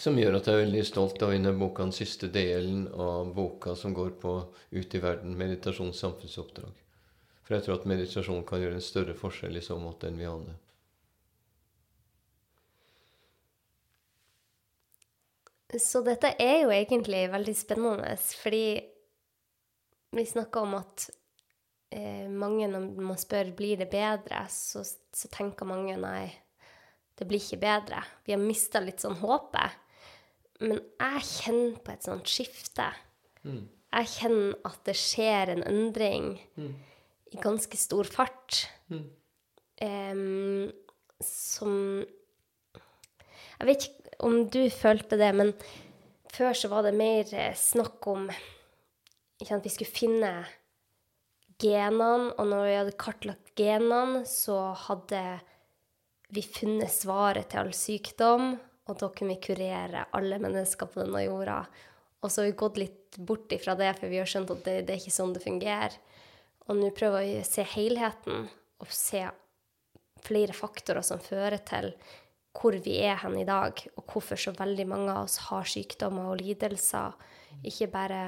som gjør at jeg er veldig stolt av denne boka, den siste delen av boka som går på Ut i verden, meditasjons samfunnsoppdrag. For jeg tror at meditasjon kan gjøre en større forskjell i så måte enn vi aner. Så dette er jo egentlig veldig spennende, fordi vi snakker om at eh, mange, når man spør blir det bedre, så, så, tenker mange nei, det blir ikke bedre. Vi har mista litt sånn håpet. Men jeg kjenner på et sånt skifte. Mm. Jeg kjenner at det skjer en endring mm. i ganske stor fart. Mm. Um, som Jeg vet ikke om du følte det, men før så var det mer eh, snakk om ikke at vi skulle finne genene, og når vi hadde kartlagt genene, så hadde vi funnet svaret til all sykdom, og da kunne vi kurere alle mennesker på denne jorda. Og så har vi gått litt bort ifra det, for vi har skjønt at det, det er ikke sånn det fungerer. Og nå prøver vi å se helheten og se flere faktorer som fører til hvor vi er hen i dag, og hvorfor så veldig mange av oss har sykdommer og lidelser. Ikke bare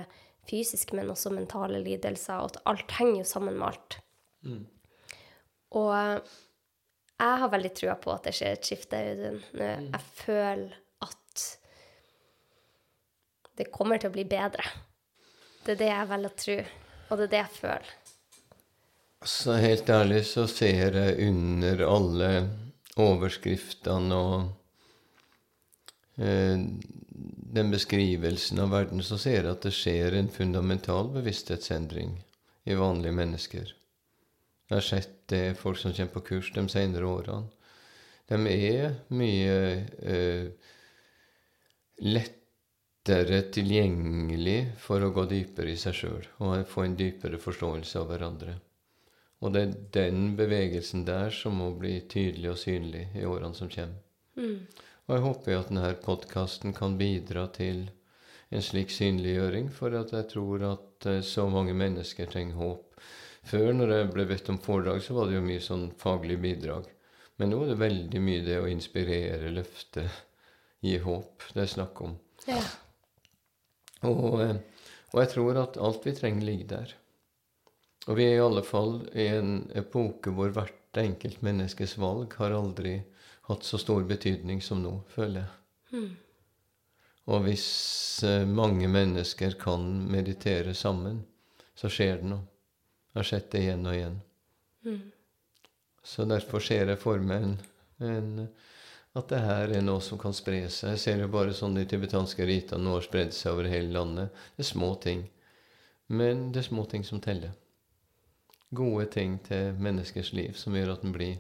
fysiske, men også mentale lidelser. Og at alt henger jo sammen med alt. Mm. Og jeg har veldig trua på at det skjer et skifte, Audun. Mm. Jeg føler at det kommer til å bli bedre. Det er det jeg velger å tro, og det er det jeg føler. Så helt ærlig så ser jeg under alle overskriftene og eh, den beskrivelsen av verden, så ser jeg at det skjer en fundamental bevissthetsendring i vanlige mennesker. Jeg har sett det folk som kommer på kurs de senere årene. De er mye eh, lettere tilgjengelig for å gå dypere i seg sjøl og få en dypere forståelse av hverandre. Og det er den bevegelsen der som må bli tydelig og synlig i årene som kommer. Mm. Og jeg håper at denne podkasten kan bidra til en slik synliggjøring, for at jeg tror at eh, så mange mennesker trenger håp. Før, når jeg ble bedt om foredrag, så var det jo mye sånn faglig bidrag. Men nå er det veldig mye det å inspirere, løfte, gi håp det er snakk om. Ja. Og, eh, og jeg tror at alt vi trenger, ligger der. Og vi er i alle fall i en epoke hvor hvert enkelt menneskes valg har aldri hatt så stor betydning som nå, føler jeg. Mm. Og hvis eh, mange mennesker kan meditere sammen, så skjer det noe. Jeg har sett det igjen og igjen. Mm. Så derfor ser jeg for meg en, en, at det her er noe som kan spre seg. Jeg ser jo bare sånn de tibetanske rita nå har spredd seg over hele landet. Det er små ting. Men det er små ting som teller gode ting til menneskers liv som gjør at den blir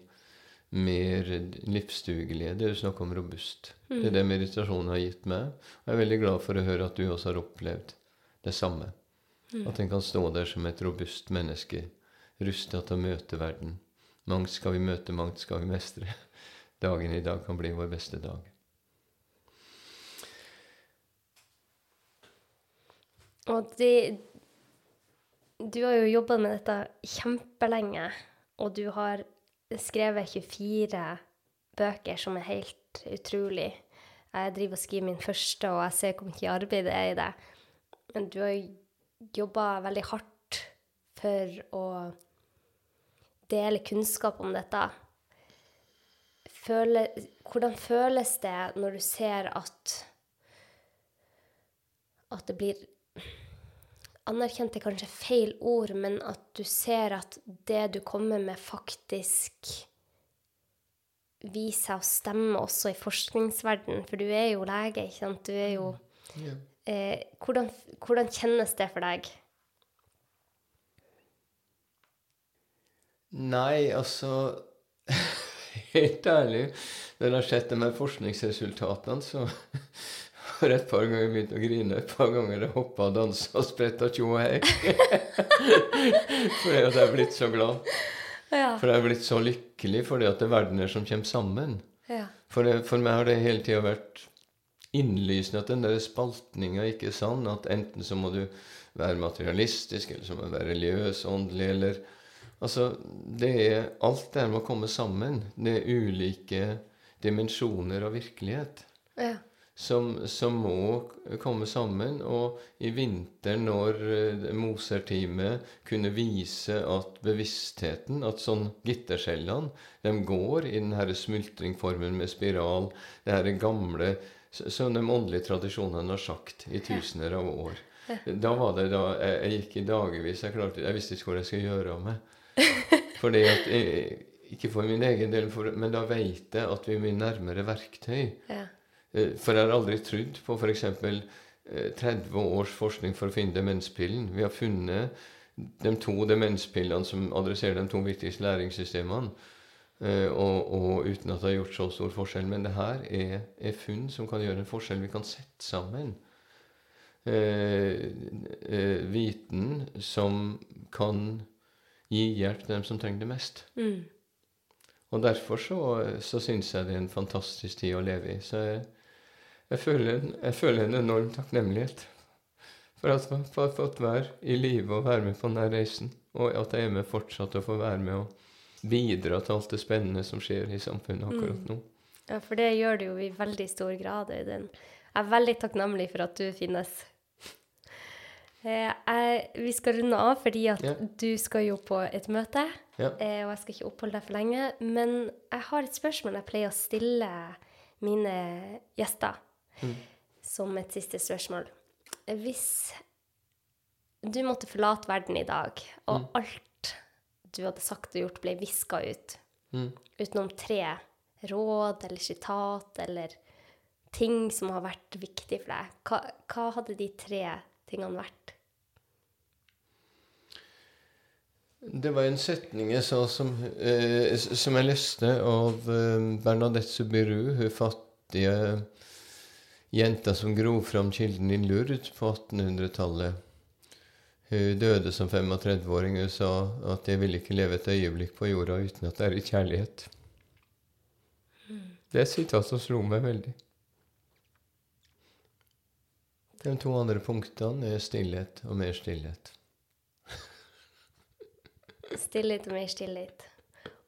mer livsdugelig. Det er snakk om robust. Mm. Det er det meditasjonen har gitt meg. Og jeg er veldig glad for å høre at du også har opplevd det samme. Mm. At en kan stå der som et robust menneske, rusta til å møte verden. Mangt skal vi møte, mangt skal vi mestre. Dagen i dag kan bli vår beste dag. Og de, du har jo jobba med dette kjempelenge, og du har skrevet 24 bøker som er helt utrolig. Jeg driver og skriver min første, og jeg ser hvor mye arbeid det er i det. Men du har jobba veldig hardt for å dele kunnskap om dette. Føle, hvordan føles det når du ser at at det blir anerkjent er kanskje feil ord, men at du ser at det du kommer med, faktisk viser seg å stemme også i forskningsverdenen. for du er jo lege, ikke sant? Du er jo ja. Eh, hvordan, hvordan kjennes det for deg? Nei, altså Helt ærlig når jeg har sett de her forskningsresultatene, så har jeg et par ganger begynt å grine. Et par ganger jeg hoppa og dansa og spretta tjo og hei. fordi at jeg er blitt så glad. Ja. For jeg er blitt så lykkelig fordi at det er verdener som kommer sammen. ja. For, det, for meg har det hele tida vært innlysende at den der spaltninga ikke er sann. At enten så må du være materialistisk, eller så må du være religiøs, åndelig, eller Altså, det er Alt det her må komme sammen. Det er ulike dimensjoner av virkelighet ja. som, som må komme sammen. Og i vinter, når eh, Moser-teamet kunne vise at bevisstheten, at sånn gitterskjellene, de går i den her smultringformen med spiral, det her gamle som de åndelige tradisjonene har sagt i tusener av år. Da var det da Jeg, jeg gikk i dagevis. Jeg, klarte, jeg visste ikke hvor jeg skulle gjøre av meg. Fordi at jeg, Ikke for min egen del, for, men da vet jeg at vi er mye nærmere verktøy. ja. Eh, For jeg har aldri trodd på f.eks. Eh, 30 års forskning for å finne demenspillen. Vi har funnet de to demenspillene som adresserer de to viktigste læringssystemene. Eh, Og, og uten at det har gjort så stor forskjell. Men det her er, er funn som kan gjøre en forskjell. Vi kan sette sammen eh, eh, viten som kan gi hjelp til dem som trenger det mest. Mm. Og derfor så, så syns jeg det er en fantastisk tid å leve i. Så jeg, jeg, føler, en, jeg føler en enorm takknemlighet for at jeg har fått være i live og være med på denne reisen. Og at jeg er med fortsatt og får være med og bidra til alt det spennende som skjer i samfunnet akkurat nå. Ja, for det gjør det jo i veldig stor grad, Øyden. Jeg er veldig takknemlig for at du finnes. Eh, jeg, vi skal runde av fordi at Ja. du skal jo på et møte, Ja. eh, og jeg skal ikke oppholde deg for lenge. Men jeg har et spørsmål jeg pleier å stille mine gjester som et siste spørsmål. Hvis du måtte forlate verden i dag, og alt du hadde sagt og gjort, ble viska ut, Mm. utenom tre råd eller sitat eller ting som har vært viktig for deg, hva, hva hadde de tre tingene vært? Det var en setning jeg sa som, eh, som jeg leste av eh, Bernadette Subiru, hun fattige jenta som grov fram kilden i Lourdes på 1800-tallet. Hun døde som 35-åring. Hun sa at 'jeg vil ikke leve et øyeblikk på jorda uten at det er i kjærlighet'. Det er et sitat som slo meg veldig. De to andre punktene er stillhet og mer stillhet. Stillhet og mer stillhet.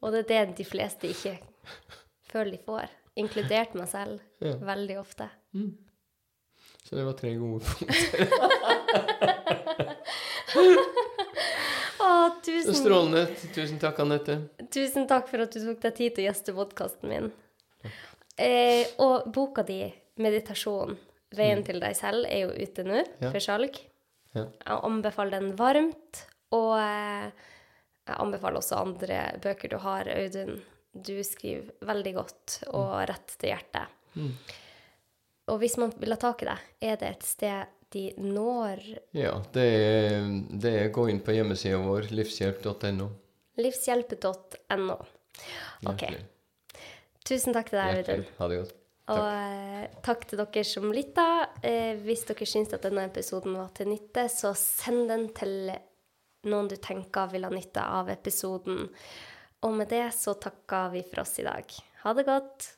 Og det er det de fleste ikke føler de får. Inkludert meg selv. Ja. Veldig ofte. Så det var tre gode punkter. Å, tusen, Strålende. Tusen takk, Anette. tusen takk for at du tok deg tid til å gjeste podkasten min. Eh, og boka di, 'Meditasjon veien til deg selv', er jo ute nå Ja. for salg. Ja. Jeg anbefaler den varmt. Og eh, jeg anbefaler også andre bøker du har, Audun. Du skriver veldig godt og rett til hjertet. Og hvis man vil ha tak i deg, er det et sted de når Ja, det er, det er gå inn på hjemmesida vår, livshjelp.no. livshjelp.no. Ok. Tusen takk til deg, Audun. Ha det godt. Og eh, takk til dere som lytta. Eh, hvis dere syns at denne episoden var til nytte, så send den til noen du tenker vil ha nytte av episoden. Og med det så takker vi for oss i dag. Ha det godt.